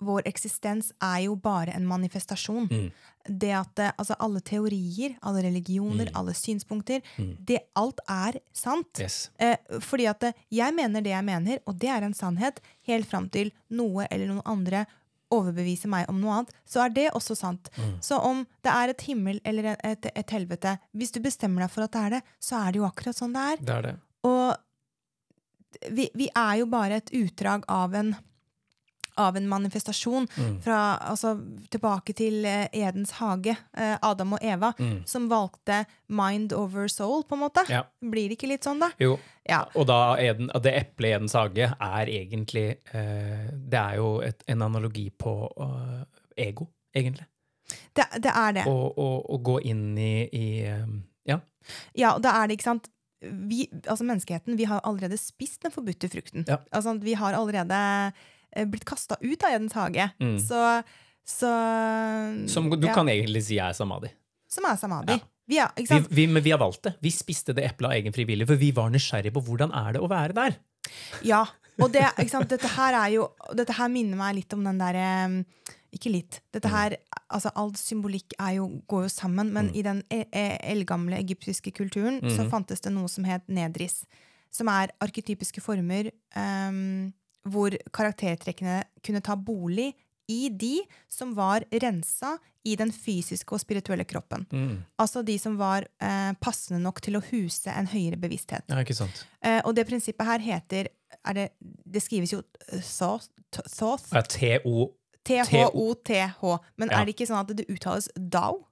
vår eksistens er jo bare en manifestasjon. Mm. Det at eh, altså, alle teorier, alle religioner, Mm. alle synspunkter, det, alt er sant. Yes. Eh, fordi at eh, jeg mener det jeg mener, og det er en sannhet, helt fram til noe eller noen andre overbeviser meg om noe annet, så er det også sant. Så om det er et himmel eller et, et helvete, hvis du bestemmer deg for at det er det, så er det jo akkurat sånn det er. Det er det. Og vi, vi er jo bare et utdrag av en av en manifestasjon Mm. fra, altså, tilbake til eh, Edens hage, eh, Adam og Eva, Mm. som valgte mind over soul, på en måte. Ja. Blir det ikke litt sånn, da? Jo. Ja. Og da Eden, det eplet i Edens hage er egentlig eh, Det er jo et, en analogi på uh, ego, egentlig. Det, det er det. Å gå inn i, i um, Ja. Ja, og da er det, ikke sant vi, altså Menneskeheten vi har allerede spist den forbudte frukten. Ja. Altså, vi har allerede blitt kasta ut av Edens hage. Mm. Så, så Som du ja, kan egentlig si er samadhi. Som er samadhi. Ja. Vi er, Vi, vi, men vi har valgt det. Vi spiste det eplet av egen frivillig, for vi var nysgjerrige på hvordan er det å være der. Ja. Og det? Dette her er jo Dette her minner meg litt om den derre Ikke litt. Mm. Dette her, altså All symbolikk er jo, går jo sammen, men i den e- e- eldgamle egyptiske kulturen så Mhm. fantes det noe som het nedris. Som er arketypiske former ehm, hvor karaktertrekkene kunne ta bolig i de som var rensa i den fysiske og spirituelle kroppen. Mm. Altså de som var eh, passende nok til å huse en høyere bevissthet. Ja, ikke sant? Eh, og det prinsippet her heter er det, det skrives jo thoth, thoth, Ja, T-H-O-T-H. Men Ja. er det ikke sånn at det uttales dao?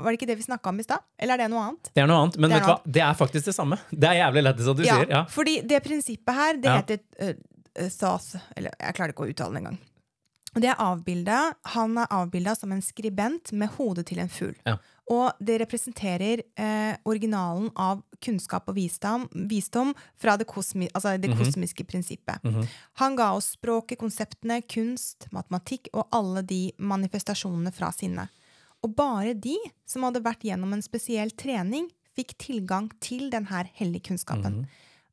Var det ikke det vi snakka om i stad? Eller er det noe annet? Det er noe annet, men Det er vet du hva? det er faktisk det samme. Det er jævlig lættis at du sier. Ja. Fordi det prinsippet her, det Ja. heter eh, eh, thoth Eller jeg klarer ikke å uttale det engang. Det er avbildet, Han er avbilda som en skribent med hodet til en fugl. Ja. Og det representerer eh, originalen av kunnskap og visdom, visdom fra det, kosmi, altså det Mhm. kosmiske prinsippet. Han ga oss språket, konseptene, kunst, matematikk og alle de manifestasjonene fra sinnet. Og bare de som hadde vært gjennom en spesiell trening, fikk tilgang til denne hellige kunnskapen.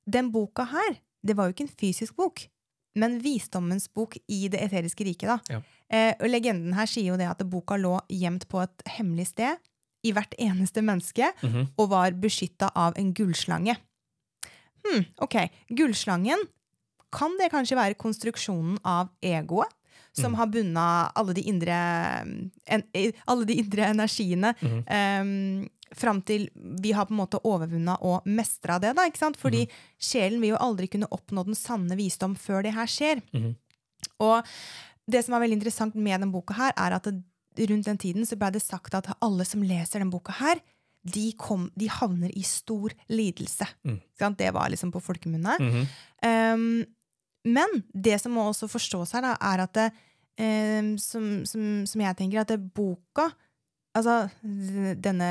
Den boka her, det var jo ikke en fysisk bok. Men visdommens bok i det eteriske riket. da. Ja. Eh, og legenden her sier jo det at boka lå gjemt på et hemmelig sted i hvert eneste menneske, Mhm. og var beskytta av en gullslange. Hm, ok. Gullslangen, kan det kanskje være konstruksjonen av egoet? Som har bunna alle de indre, en, eh, alle de indre energiene Mhm. um, fram til vi har på en måte overvunna og mestra det. da, ikke sant? Fordi sjelen vil jo aldri kunne oppnå den sanne visdom før det her skjer. Mhm. Og det som er veldig interessant med den boka her, er at det, rundt den tiden så ble det sagt at alle som leser den boka her, de, kom, de havner i stor lidelse. Mm. Sant? Det var liksom på folkemunne. -hmm. Um, men det som må også forstås her, da, er at det, um, som, som, som jeg tenker, at det boka Altså denne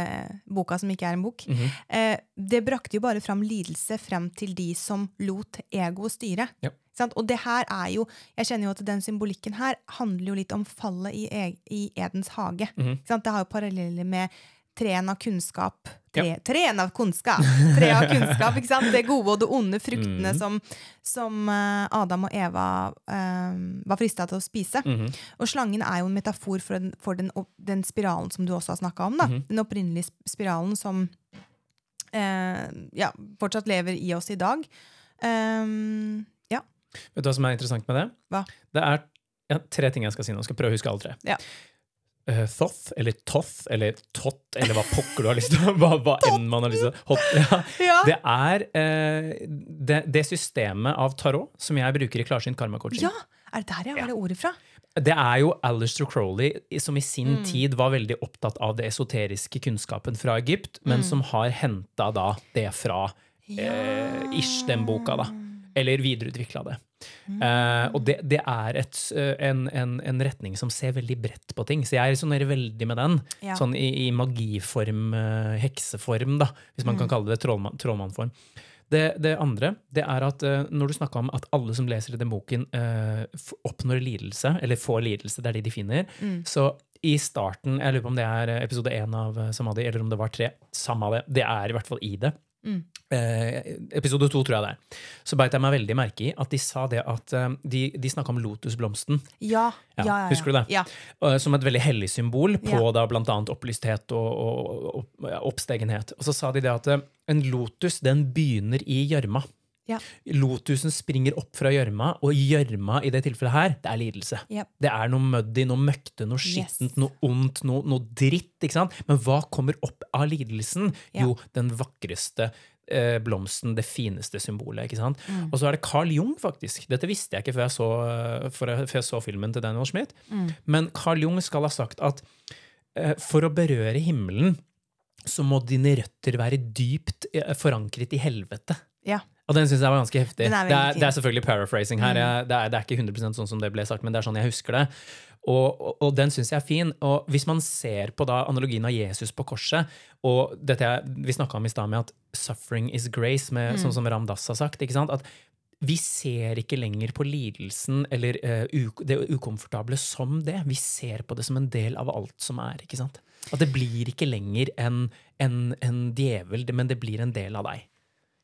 boka som ikke er en bok, Mhm. eh, det brakte jo bare fram lidelse frem til de som lot egoet styre. Ja. Sant? Og det her er jo Jeg kjenner jo at den symbolikken her handler jo litt om fallet i, e i Edens hage. Mm -hmm. sant? Det har jo paralleller med treen av kunnskap. Tre, Ja. Treen av kunnskap! Tre av kunnskap, ikke sant? Det gode og det onde fruktene mm. som, som eh, Adam og Eva um, var frista til å spise. Mm. Og slangen er jo en metafor for den, for den, den spiralen som du også har snakka om. Mhm. Den opprinnelige spiralen som uh, ja, fortsatt lever i oss i dag. Um, ja. Vet du hva som er interessant med det? Hva? Det er ja, tre ting jeg skal si nå. Jeg skal prøve å huske alle tre. Ja. Eh, thoth, eller toth, eller tott, eller hva pokker du har lyst til. Hva, hva enn man har lyst til. Hot, ja. Ja. Det er uh, det, det systemet av tarot som jeg bruker i klarsynt karma-coaching. ja! Er det der jeg har det ordet fra? Det er jo Alistair Crowley som i sin Mm. tid var veldig opptatt av det esoteriske kunnskapen fra Egypt, men Mm. som har henta det fra eh, ish den boka, da. Eller videreutvikla det. Mm. Eh, og det, det er et, eh, en, en, en retning som ser veldig bredt på ting. Så jeg resonnerer veldig med den. Ja. Sånn i, i magiform, eh, hekseform, da, hvis man Mm. kan kalle det trollmann, trollmannform. Det, det andre det er at uh, når du snakka om at alle som leser i den boken, uh, oppnår lidelse, eller får lidelse, det er det de finner, Mm. så i starten Jeg lurer på om det er episode én av Samadhi, eller om det var tre. Samme av det. Det er i hvert fall i det. Mm. Eh, episode to, tror jeg det er. Så beit jeg meg veldig merke i at de sa det at eh, De, de snakka om lotusblomsten Ja. Ja, ja, ja, husker du det? Ja. eh, som et veldig hellig symbol på Ja. da blant annet opplysthet og, og, og oppstegenhet. Og så sa de det at eh, en lotus den begynner i gjørma. Ja. Lotusen springer opp fra gjørma, og gjørma i det tilfellet her, det er lidelse. Yep. Det er noe muddy, noe møkte, noe Yes. skittent, noe ondt, noe, noe dritt. ikke sant? Men hva kommer opp av lidelsen? Ja. Jo, den vakreste eh, blomsten, det fineste symbolet. ikke sant? Mm. Og så er det Carl Jung, faktisk. Dette visste jeg ikke før jeg så, eh, jeg, før jeg så filmen til Daniel Schmidt. Mm. Men Carl Jung skal ha sagt at eh, for å berøre himmelen, så må dine røtter være dypt eh, forankret i helvete. Ja. Og den syns jeg var ganske heftig. Er det, er, det er selvfølgelig paraphrasing her. Mm. Jeg, det, er, det er ikke 100 sånn som det ble sagt, men det er sånn jeg husker det. Og, og, og den syns jeg er fin. Og hvis man ser på da analogien av Jesus på korset, og dette vi snakka om i stad med at 'suffering is grace', med, Mm. sånn som Ram Dass har sagt, ikke sant? at vi ser ikke lenger på lidelsen eller uh, det ukomfortable som det. Vi ser på det som en del av alt som er. ikke sant? At det blir ikke lenger en, en, en djevel, men det blir en del av deg.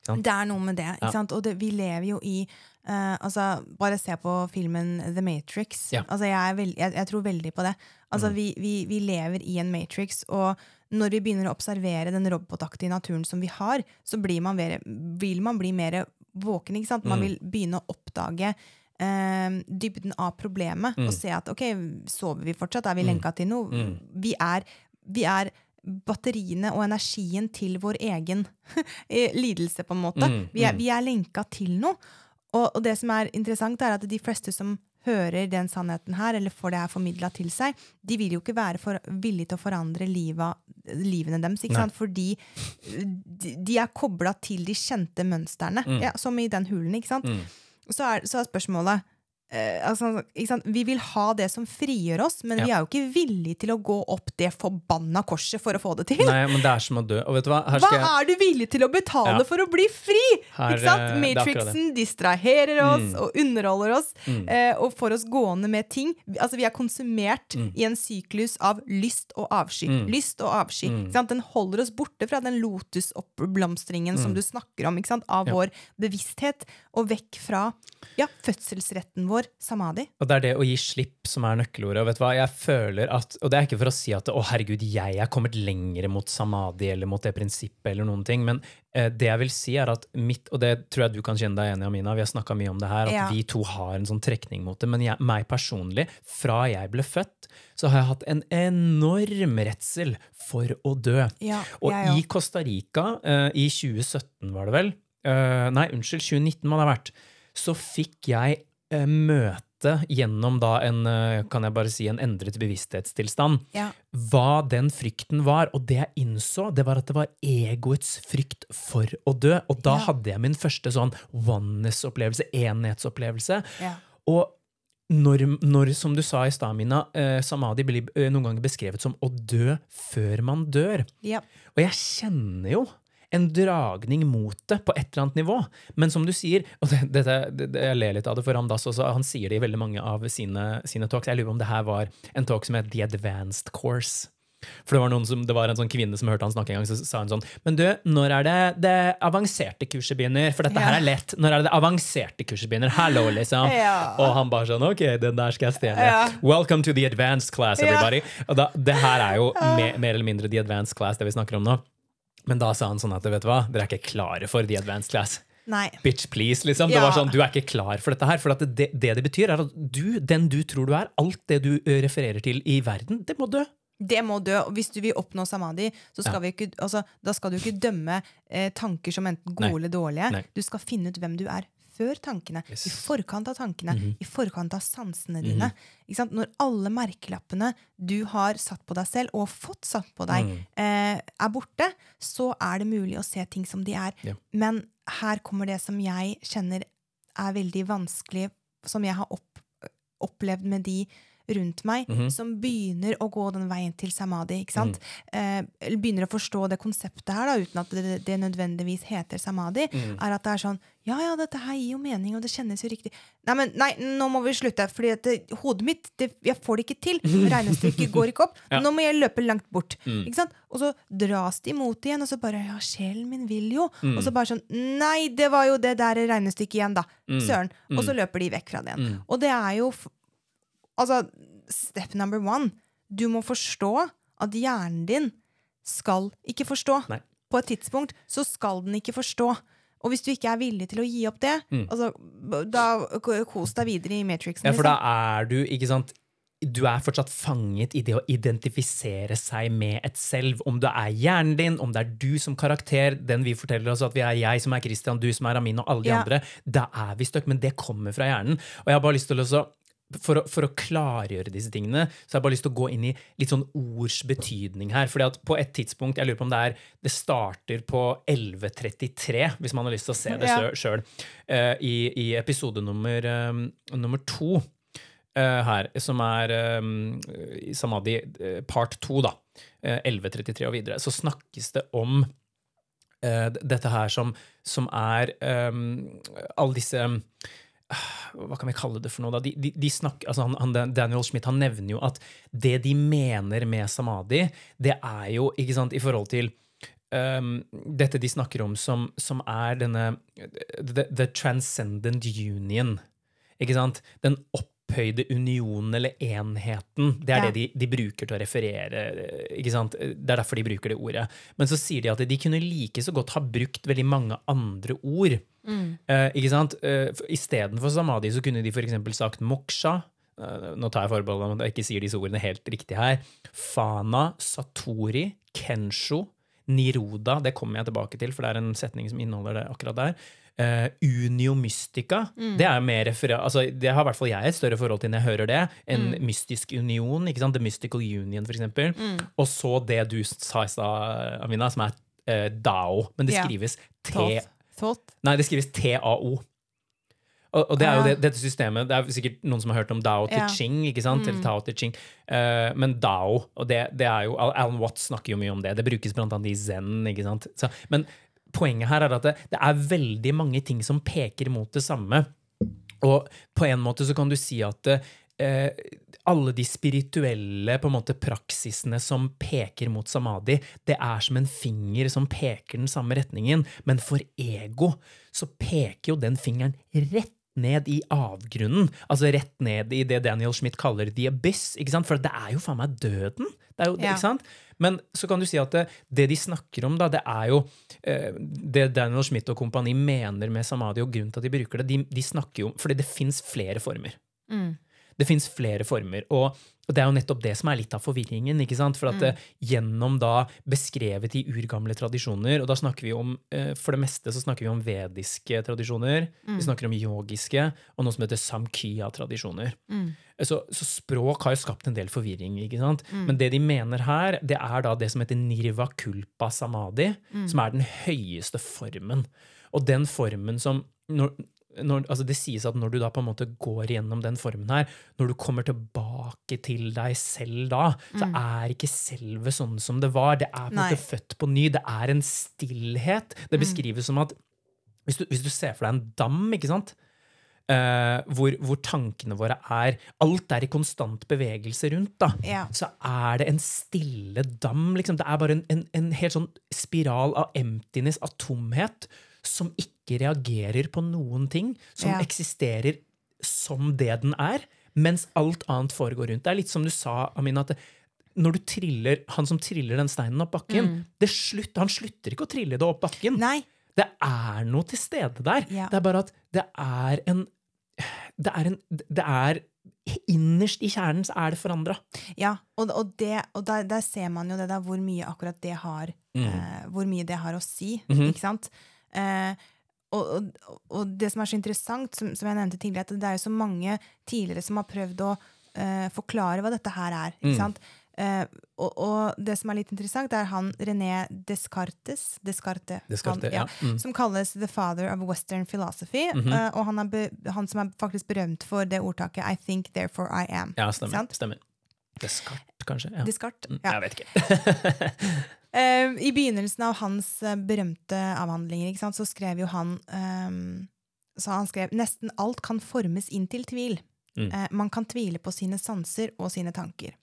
Det er noe med det. ikke Ja. Og det, vi lever jo i uh, altså, Bare se på filmen The Matrix. Ja. Mm. Altså, jeg, er veld, jeg, jeg tror veldig på det. Altså, vi, vi, vi lever i en Matrix, og når vi begynner å observere den robotaktige naturen som vi har, så blir man mer, vil man bli mer våken. Man Mm. vil begynne å oppdage eh, dybden av problemet Mm. og se at ok, sover vi fortsatt? Er vi lenka til noe? Mm. Vi, er, vi er batteriene og energien til vår egen [laughs] eh, lidelse, på en måte. Mm, Vi, er, mm. vi er lenka til noe. Og, og det som er interessant, er at de fleste som hører den sannheten her, eller får det her formidla til seg, de vil jo ikke være for, villige til å forandre livet, livene deres. ikke Nei. sant? Fordi de, de er kobla til de kjente mønstrene, Mm. ja, som i den hulen. ikke sant? Mm. Så, er, så er spørsmålet eh, altså, ikke sant? Vi vil ha det som frigjør oss, men Ja. vi er jo ikke villige til å gå opp det forbanna korset for å få det til. Nei, men det er som å dø. Og vet du hva? Hva jeg er du villig til å betale Ja. for å bli fri? Her, ikke sant? eh, Matrixen distraherer oss Mm. og underholder oss eh, og får oss gående med ting. Altså, vi er konsumert Mm. i en syklus av lyst og avsky. Lyst og avsky. Mm. Den holder oss borte fra den lotusoppblomstringen som du snakker om, av Mm. Ja. vår bevissthet, og vekk fra ja, fødselsretten vår, samadhi. Og det er det å gi slipp som er nøkkelordet. Og vet du hva, jeg føler at, og det er ikke for å si at å herregud, jeg er kommet lenger mot samadhi eller mot det prinsippet eller noen ting, men eh, det jeg vil si er at mitt, og det tror jeg du kan kjenne deg igjen i, Amina, vi har snakka mye om det her, at Ja. vi to har en sånn trekning mot det, men jeg, meg personlig, fra jeg ble født, så har jeg hatt en enorm redsel for å dø. Ja, Og jeg i. Costa Rica, eh, i 2017 var det vel, eh, nei, unnskyld, 2019 må det ha vært, så fikk jeg møte gjennom da en, eh, kan jeg bare si, en endret bevissthetstilstand, Ja. hva den frykten var. Og det jeg innså, det var at det var egoets frykt for å dø. Og da Ja. hadde jeg min første sånn oneness-opplevelse, enhetsopplevelse. Ja. Og når, når, som du sa i stad, Mina, eh, samadhi blir eh, noen ganger beskrevet som å dø før man dør. Og jeg kjenner jo en dragning mot det på et eller annet nivå. Men som du sier, og det, det, det, jeg ler litt av det, for Ramdas også, han sier det i veldig mange av sine, sine talks. Jeg lurer på om det her var en talk som het The Advanced Course. For det var, som, det var en sånn kvinne som hørte han snakke en gang, så sa hun sånn Men du, når er det det avanserte kurset begynner? For dette her er lett. Når er det det avanserte kurset begynner? Hallo, liksom. Ja. Og han bare sånn Ok, den der skal jeg stjele. Ja. Welcome to the advanced class, Ja. everybody. Og da, det her er jo mer, mer eller mindre the advanced class, det vi snakker om nå. Men da sa han sånn at vet du hva, dere er ikke klare for the advanced class. Nei. Bitch, please, liksom. Det var sånn, Du er ikke klar for dette her. For det, det det betyr, er at du, den du tror du er, alt det du refererer til i verden, det må dø. Det må dø. og Hvis du vil oppnå samadhi, så skal Ja. vi ikke, altså, da skal du ikke dømme eh, tanker som enten gode Nei. eller dårlige. Nei. Du skal finne ut hvem du er før tankene. Yes. I forkant av tankene. Mhm. I forkant av sansene dine. Ikke sant? Når alle merkelappene du har satt på deg selv, og fått satt på deg, Mm. eh, er borte, så er det mulig å se ting som de er. Yeah. Men her kommer det som jeg kjenner er veldig vanskelig, som jeg har opp, opplevd med de rundt meg, Mhm. som begynner å gå den veien til samadhi. ikke sant? Mm. Eh, begynner å forstå det konseptet her, da, uten at det, det nødvendigvis heter samadhi. Mm. er at det er sånn Ja, ja, dette her gir jo mening, og det kjennes jo riktig. Nei, men nei, nå må vi slutte, fordi det, hodet mitt det, Jeg får det ikke til. Regnestykket går ikke opp. [laughs] Ja. Nå må jeg løpe langt bort. Mm. Ikke sant? Og så dras de imot igjen, og så bare Ja, sjelen min vil jo. Mm. Og så bare sånn Nei, det var jo det der regnestykket igjen, da. Mm. Søren. Og så Mm. løper de vekk fra det igjen. Mm. Og det er jo Altså, step number one. Du må forstå at hjernen din skal ikke forstå. Nei. På et tidspunkt så skal den ikke forstå. Og hvis du ikke er villig til å gi opp det, Mm. altså, da kos deg videre i Matrixen. Ja, for da liksom. er du, ikke sant du er fortsatt fanget i det å identifisere seg med et selv. Om det er hjernen din, om det er du som karakter, den vi forteller oss at vi er jeg som er Christian, du som er Amin og alle de Ja. andre, da er vi stuck. Men det kommer fra hjernen. Og jeg har bare lyst til å for å, for å klargjøre disse tingene, så har jeg bare lyst til å gå inn i litt sånn ords betydning her. fordi at på et tidspunkt, jeg lurer på om det er Det starter på 11.33, hvis man har lyst til å se det Ja. sjøl, i, i episode nummer, um, nummer to uh, her, som er um, Samadhi eh, part to, da. eh, 11.33 og videre. Så snakkes det om dette her som, som er um, alle disse hva kan vi kalle det for noe? da? De, de, de snakker, altså han, han, Daniel Schmidt han nevner jo at det de mener med samadhi, det er jo ikke sant, i forhold til um, dette de snakker om som, som er denne the, the transcendent union. Ikke sant? Den opphøyde unionen eller enheten. Det er Ja. det de, de bruker til å referere. Det er derfor de bruker det ordet. Men så sier de at de kunne like så godt ha brukt veldig mange andre ord. Mm. Eh, ikke sant? Uh, Istedenfor samadhi så kunne de f.eks. sagt moksha. Eh, nå tar jeg forbehold om at jeg ikke sier disse ordene helt riktig her. Fana, satori, kensho, niroda. Det kommer jeg tilbake til, for det er en setning som inneholder det akkurat der. Eh, unio mystica. Det er mer altså, det har i hvert fall jeg et større forhold til når jeg hører det, enn mystisk union. The Mystical Union, for eksempel. Og så det du sa i stad, Amina, som er uh, dao. Men det Ja. skrives T... Thought. Thought. Nei, det skrives TAO. Og, og det er jo det, dette systemet Det er sikkert noen som har hørt om Dao Ja. Mm. Ching, ikke sant? Eller Tao Te Ching. Uh, men Dao, og det, det er jo Alan Watts snakker jo mye om det. Det brukes blant annet i Zen. ikke sant? Så, men poenget her er at det, det er veldig mange ting som peker mot det samme. Og på en måte så kan du si at eh, alle de spirituelle måte praksisene som peker mot samadhi, det er som en finger som peker den samme retningen. Men for ego så peker jo den fingeren rett ned i avgrunnen. Altså rett ned i det Daniel Schmidt kaller the abyss. ikke sant? For det er jo faen meg døden. Det er jo, Ja. ikke sant? Men så kan du si at det, det de snakker om, da, det er jo eh, det Daniel Schmidt og kompani mener med samadhi, og grunnen til at de bruker det, de, de snakker jo om Fordi det fins flere former. Mm. Det fins flere former. Og, og det er jo nettopp det som er litt av forvirringen. ikke sant? For at Mm. eh, gjennom da beskrevet i urgamle tradisjoner, og da snakker vi om eh, For det meste så snakker vi om vediske tradisjoner, Mm. vi snakker om yogiske, og noe som heter samkhya-tradisjoner. Mm. Så, så språk har jo skapt en del forvirring. ikke sant? Mm. Men det de mener her, det er da det som heter nirva kulpa samadhi, Mm. som er den høyeste formen. Og den formen som når, når, altså Det sies at når du da på en måte går gjennom den formen her, når du kommer tilbake til deg selv da, så er ikke selve sånn som det var. Det er på en Mm. Måte født på ny. Det er en stillhet. Det Mm. beskrives som at hvis du, hvis du ser for deg en dam, ikke sant? Uh, hvor, hvor tankene våre er Alt er i konstant bevegelse rundt, da. Ja. Så er det en stille dam. Liksom. Det er bare en, en, en helt sånn spiral av emptiness, av tomhet, som ikke reagerer på noen ting. Som Ja. eksisterer som det den er, mens alt annet foregår rundt. Det er litt som du sa, Amina, at når du triller, han som triller den steinen opp bakken, det slutt, han slutter ikke å trille det opp bakken. Nei. Det er noe til stede der. Ja. Det er bare at det er en Det er en Det er Innerst i kjernen så er det forandra. Ja, og, og, det, og der, der ser man jo det der hvor mye akkurat det har eh, Hvor mye det har å si, ikke sant? Eh, og, og, og det som er så interessant, som, som jeg nevnte tidligere, at det er jo så mange tidligere som har prøvd å eh, forklare hva dette her er. ikke sant? Eh, og, og det som er litt interessant, er han René Descartes, Descartes, Descartes, han, ja. Mm. som kalles the father of western philosophy. eh, og han be, han som er faktisk berømt for det ordtaket 'I think, therefore I am'. Ja, stemmer. stemmer. Descartes, kanskje? Ja. Descartes. Mm, Ja. Jeg vet ikke. [laughs] Eh, I begynnelsen av hans eh, berømte avhandlinger ikke sant, så skrev jo han um, så han skrev nesten alt kan formes inn til tvil. Mm. Eh, man kan tvile på sine sanser og sine tanker.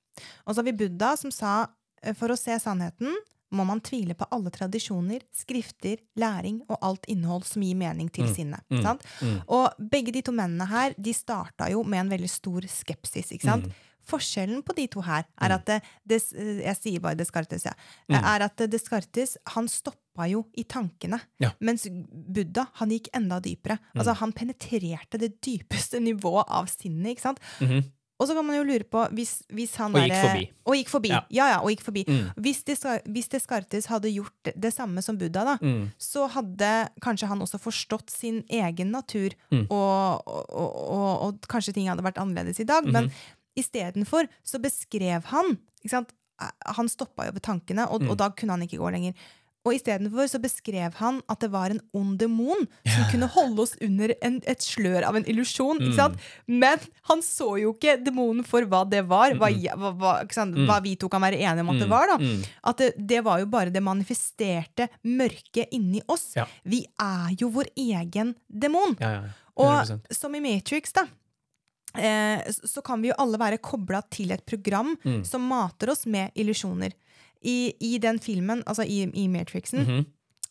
Og så har vi Buddha som sa eh, for å se sannheten må man tvile på alle tradisjoner, skrifter, læring og alt innhold som gir mening til mm, sinnet. mm. Og begge de to mennene her de starta jo med en veldig stor skepsis. ikke sant? Mm. Forskjellen på de to her er at det, det, Jeg sier bare Descartes, ja. Mm. Er at Descartes han stoppa jo i tankene. Ja. Mm. Mens Buddha han gikk enda dypere. Altså Han penetrerte det dypeste nivået av sinnet. ikke sant? Mhm. Og så kan man jo lure på hvis, hvis han Og gikk derre- forbi. Og gikk forbi. Ja. Ja, ja, og gikk forbi. Mm. Hvis, Descar- hvis Descartes hadde gjort det, samme som Buddha, da, Mm. så hadde kanskje han også forstått sin egen natur, Mm. og, og, og, og, kanskje ting hadde vært annerledes i dag. -hmm. Men istedenfor så beskrev han ikke sant? Han stoppa jo ved tankene, og, Mm. og da kunne han ikke gå lenger. Og istedenfor så beskrev han at det var en ond demon som kunne holde oss under en, et slør av en illusjon. Mm. Men han så jo ikke demonen for hva det var, hva, hva, sant? hva vi to kan være enige om at det var. da. Mm. At det, det var jo bare det manifesterte mørket inni oss. Ja. Vi er jo vår egen demon. Ja, ja. ja. Og som i Matrix, da. Eh, så kan vi jo alle være kobla til et program Mm. som mater oss med illusjoner. I, I den filmen, altså i, i Matrixen, Mhm.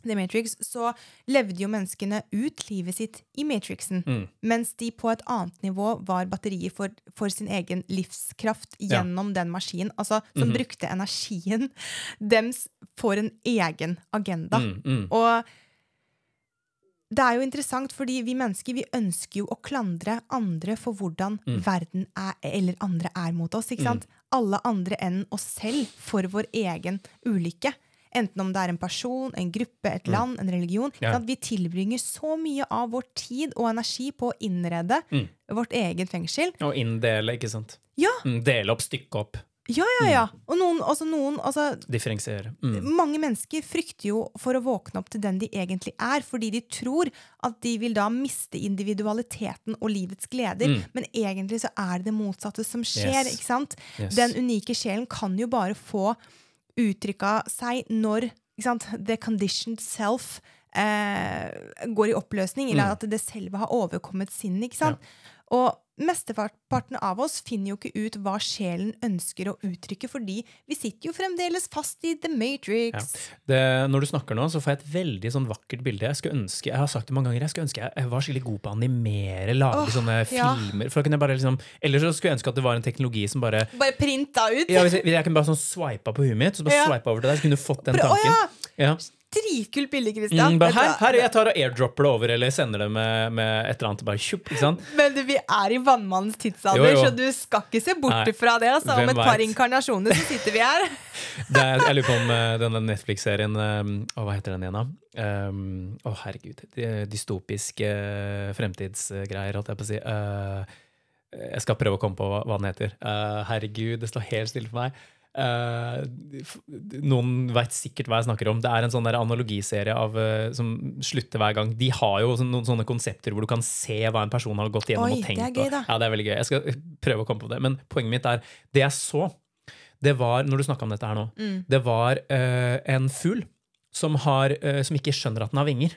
The Matrix, så levde jo menneskene ut livet sitt i Matrixen. Mm. Mens de på et annet nivå var batterier for, for sin egen livskraft Ja. gjennom den maskinen. Altså som -hmm. brukte energien [laughs] dems for en egen agenda. Mm, mm. Og det er jo interessant, fordi vi mennesker vi ønsker jo å klandre andre for hvordan Mm. verden er, eller andre er mot oss. ikke sant? Alle andre enn oss selv for vår egen ulykke. Enten om det er en person, en gruppe, et land, en religion. Mm. Ja. Vi tilbringer så mye av vår tid og energi på å innrede Mm. vårt eget fengsel. Og inndele, ikke sant? Ja, Mm, Dele opp, stykke opp. Ja, ja, ja. Og noen, altså noen altså, Differensiere. Mm. Mange mennesker frykter jo for å våkne opp til den de egentlig er, fordi de tror at de vil da miste individualiteten og livets gleder. Mm. Men egentlig så er det det motsatte som skjer. Yes. ikke sant? Yes. Den unike sjelen kan jo bare få uttrykka seg når ikke sant? the conditioned self eh, går i oppløsning, eller Mm. at det selve har overkommet sinnet. ikke sant? Og mesteparten av oss finner jo ikke ut hva sjelen ønsker å uttrykke, fordi vi sitter jo fremdeles fast i The Matrix. Det, når du snakker nå, så får jeg et veldig sånn vakkert bilde. Jeg skulle ønske, jeg har sagt det mange ganger, jeg skulle ønske jeg, var skikkelig god på å animere, lage oh, sånne ja. filmer. For da kunne jeg bare liksom, Eller så skulle jeg ønske at det var en teknologi som bare Bare printa ut! ja, hvis jeg, jeg kunne bare sånn swipa på huet mitt, så bare Ja. swipa over til deg, så kunne du fått den tanken. Ja! Ja. Dritkult bilde, Christian. Mm, her, her, jeg tar og airdropper det over, eller sender det med, med et eller annet. Bare kjup? Men du, vi er i vannmannens tidsalder, Jo, jo. så du skal ikke se bort fra det. Altså. Om et par inkarnasjoner så sitter vi her. [laughs] Er, jeg lurer på om eh, denne Netflix-serien um, Å, hva heter den igjen, da? Um, Å, herregud. Dystopiske fremtidsgreier, holdt jeg på å si. Uh, jeg skal prøve å komme på hva, hva den heter. Uh, herregud, det står helt stille for meg. Uh, noen veit sikkert hva jeg snakker om. Det er en sånn der analogiserie av, uh, som slutter hver gang. De har jo sånn- noen sånne konsepter hvor du kan se hva en person har gått gjennom Oi, og tenkt. det er gøy, og- Ja, det er veldig gøy. Jeg skal prøve å komme på det. Men poenget mitt er, det jeg så, det var, når du snakka om dette her nå, Mm. det var uh, en fugl som, har, eh, som ikke skjønner at den har vinger.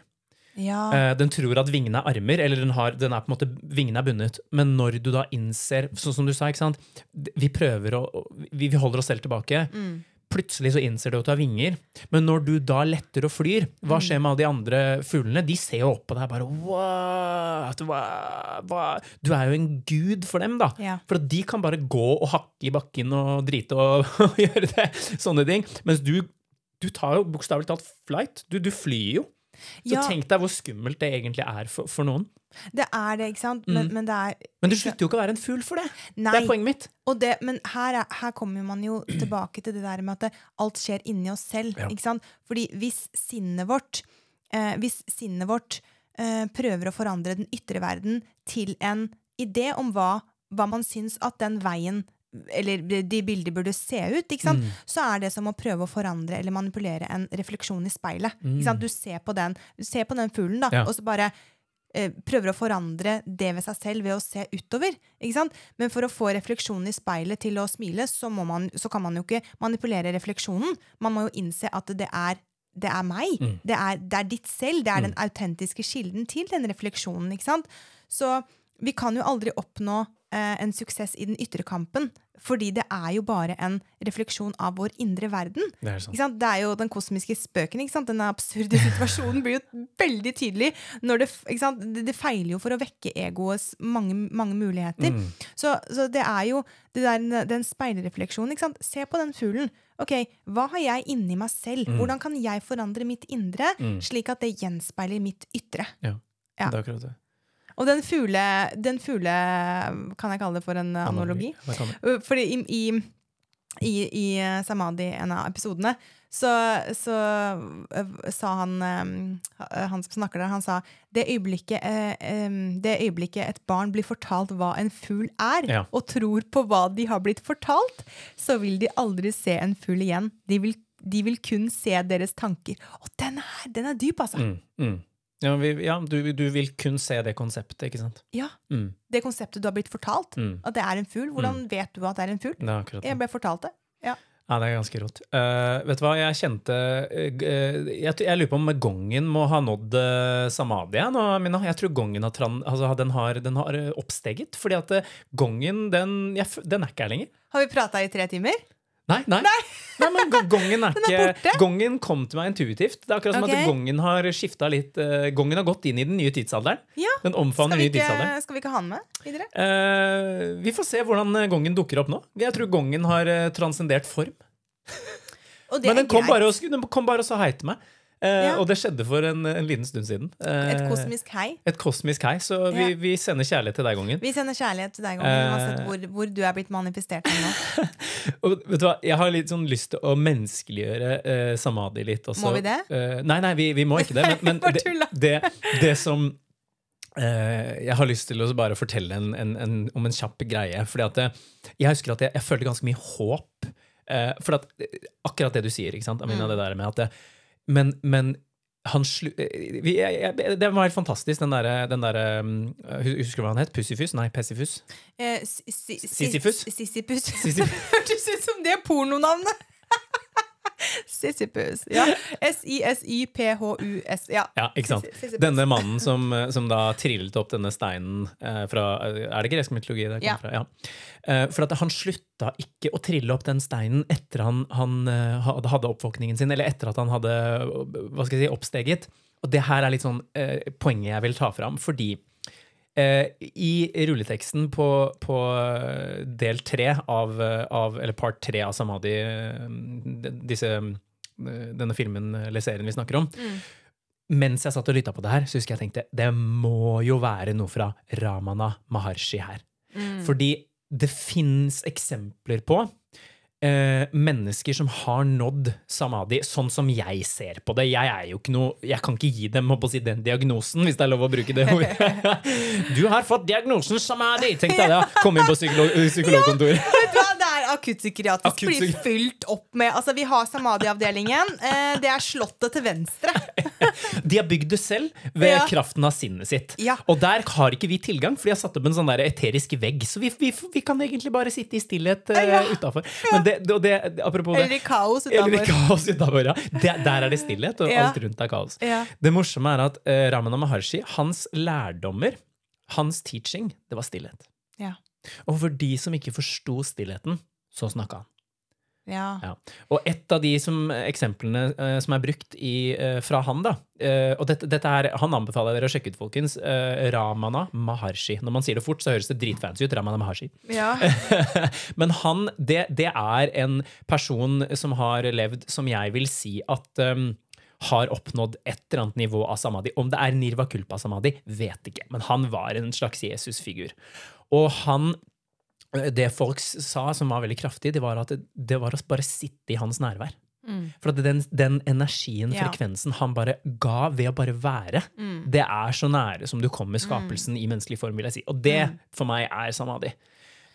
Ja. Eh, den tror at vingene er armer, eller den, har, den er på en måte, vingene er bundet. Men når du da innser, sånn som du sa, ikke sant? vi prøver å, vi, vi holder oss selv tilbake. Mm. Plutselig så innser du at du har vinger. Men når du da letter og flyr, hva Mm. skjer med alle de andre fuglene? De ser jo opp på deg bare What? Hva? Hva? Du er jo en gud for dem, da. Ja. For de kan bare gå og hakke i bakken og drite og, [laughs] og gjøre det, sånne ting. Mens du, du tar jo bokstavelig talt flight. Du, du flyr jo. Så Ja. tenk deg hvor skummelt det egentlig er for, for noen. Det er det, ikke sant? Men, Mm. men det er Men du slutter jo ikke å være en fugl for det. Nei. Det er poenget mitt. Og det, men her, er, her kommer man jo tilbake til det der med at det, alt skjer inni oss selv. Ja. Ikke sant? Fordi hvis sinnet vårt, eh, hvis sinnet vårt eh, prøver å forandre den ytre verden til en idé om hva, hva man syns at den veien eller de bilder burde se ut, ikke sant? Mm. så er det som å prøve å forandre eller manipulere en refleksjon i speilet. Ikke sant? Du ser på den, ser på den fuglen, da, Mm. Ja. og så bare eh, prøver å forandre det ved seg selv ved å se utover. Ikke sant? Men for å få refleksjonen i speilet til å smile, så, må man, så kan man jo ikke manipulere refleksjonen. Man må jo innse at det er, det er meg. Mm. Det, er, det er ditt selv. Det er den autentiske kilden til den refleksjonen. Ikke sant? Så vi kan jo aldri oppnå en suksess i den ytre kampen, fordi det er jo bare en refleksjon av vår indre verden. Det er. Ikke sant? Det er jo den kosmiske spøken. Denne absurde [laughs] situasjonen blir jo veldig tydelig. Når det, ikke sant? Det, feiler jo for å vekke egoets mange, mange muligheter. Mm. Så, så det er jo det der, den speilrefleksjonen. Ikke sant? Se på den fuglen. Ok, Hva har jeg inni meg selv? Mm. Hvordan kan jeg forandre mitt indre, slik at det gjenspeiler mitt ytre? Ja. Ja. Det er akkurat det. Og den fugle, den fugle Kan jeg kalle det for en analogi? analogi? Uh, Fordi i, i, i, i uh, Samadhi, en av episodene, så, så uh, sa han uh, Han som snakker der, han sa det øyeblikket, det øyeblikket et barn blir fortalt hva en fugl er, Ja. og tror på hva de har blitt fortalt, så vil de aldri se en fugl igjen. De vil, de vil kun se deres tanker. Og den er, den er dyp, altså! Mm. Mm. Ja, vi, ja du, du vil kun se det konseptet, ikke sant? Ja, Mm. Det konseptet du har blitt fortalt, Mm. at det er en fugl. Hvordan vet du at det er en fugl? Akkurat. Jeg ble fortalt det. Ja. Ja, det er ganske rått. Uh, vet du hva, jeg kjente uh, eh, jeg, jeg lurer på om gongen må ha nådd uh, samadhi jeg, nå, Mina. Jeg tror gongen har, tran, altså, den har, den har eh, oppsteget. Fordi at eh, gongen, den, jeg, den er ikke her lenger. Har vi prata i tre timer? Nei, nei. nei. men gongen er [laughs] er ikke. Gongen kom til meg intuitivt. Det er akkurat som okay. at gongen har skifta litt uh, Gongen har gått inn i den nye tidsalderen. Ja. Den omfavner nye tidsalderen. skal vi ikke ha den med videre? Uh, vi får se hvordan eh, gongen dukker opp nå. Jeg tror gongen har uh, transcendert form. Men den kom, bare og, den kom bare og sa hei til meg. Eh, Ja. Og det skjedde for en, en liten stund siden. Eh, Et kosmisk hei. et kosmisk hei. Så vi, Ja. vi sender kjærlighet til deg, gongen. Vi sender kjærlighet til deg, Gongen, uansett Eh. hvor, hvor du er blitt manifestert nå. [laughs] Og vet du hva, Jeg har litt sånn lyst til å menneskeliggjøre eh, samadhi litt også. Må vi det? Eh, nei, nei, vi, vi må ikke det. Men, [laughs] men det, det, det som Uh, jeg har lyst til å bare fortelle en, en, en, om en kjapp greie. fordi at eh, Jeg husker at jeg, jeg følte ganske mye håp. Uh, for at, eh, akkurat det du sier, ikke sant? Amina, det der med at Men, men han slu... eh, vi- jeg, jeg, det var helt fantastisk, den derre der, eh, Husker du hva han het? Pussifus? Nei, Pessifus. Eh, Sissifus? si- si- Sisyfus? Sisyfus. [laughs] Sisyf- Hørtes ut som det pornonavnet! [laughs] Sisypus. Ja. S-I-S-Y-P-H-U-S. Ja. Ja, ikke sant? Denne mannen som, som da trillet opp denne steinen eh, fra Er det gresk mytologi det Ja. kommer fra? Ja. Eh, for at han slutta ikke å trille opp den steinen etter han, han eh, hadde, oppvåkningen sin, eller etter at han hadde hva skal jeg si, oppsteget. Og det her er litt sånn poenget jeg vil ta fram, fordi I rulleteksten på, på eh, del tre av, eh, av Eller part tre av Samadhi, eh, disse, eh, denne filmen eller serien vi snakker om Mens jeg satt og lytta på det her, så husker jeg tenkte det må jo være noe fra Ramana Maharshi her. Fordi det fins eksempler på eh, mennesker som har nådd samadhi, sånn som jeg ser på det. Jeg er jo ikke noe, jeg kan ikke gi dem si, den diagnosen, hvis det er lov å bruke det ordet. [laughs] Du har fått diagnosen samadhi! tenkte jeg da. Kom inn på psykolog, [laughs] psykologkontoret. Akuttpsykiatrisk. Akutt Blir fylt opp med Altså, Vi har Samadhi-avdelingen. Eh, det er Slottet til venstre. [laughs] De har bygd det selv ved Ja. kraften av sinnet sitt. Ja. Og der har ikke vi tilgang, for de har satt opp en sånn der eterisk vegg. Så vi, vi, vi kan egentlig bare sitte i stillhet uh, Ja. utafor. Men det, det, og det, apropos det Eller i kaos utafor. ja. Der, der er det stillhet, og alt rundt er kaos. Det morsomme er at uh, Ramana Maharshi, hans lærdommer, hans teaching, det var stillhet. Ja. Og for de som ikke forsto stillheten, så snakka han. Ja. Ja. Og et av de som, eksemplene eh, som er brukt i, eh, fra han, da eh, Og dette, dette er, han anbefaler dere å sjekke ut, folkens. eh, Ramana Maharshi. Når man sier det fort, så høres det dritfancy ut. Ramana Maharshi. ja. [laughs] Men han, det, det er en person som har levd, som jeg vil si at um, har oppnådd et eller annet nivå av samadhi. Om det er nirva kulpa samadhi, vet ikke. Men han var en slags Jesus-figur. Og han det folk sa som var veldig kraftig, det var at det, det var å bare sitte i hans nærvær. For at den, den energien, Ja. frekvensen, han bare ga ved å bare være, det er så nære som du kommer skapelsen i menneskelig form, vil jeg si. Og det for meg er samadhi.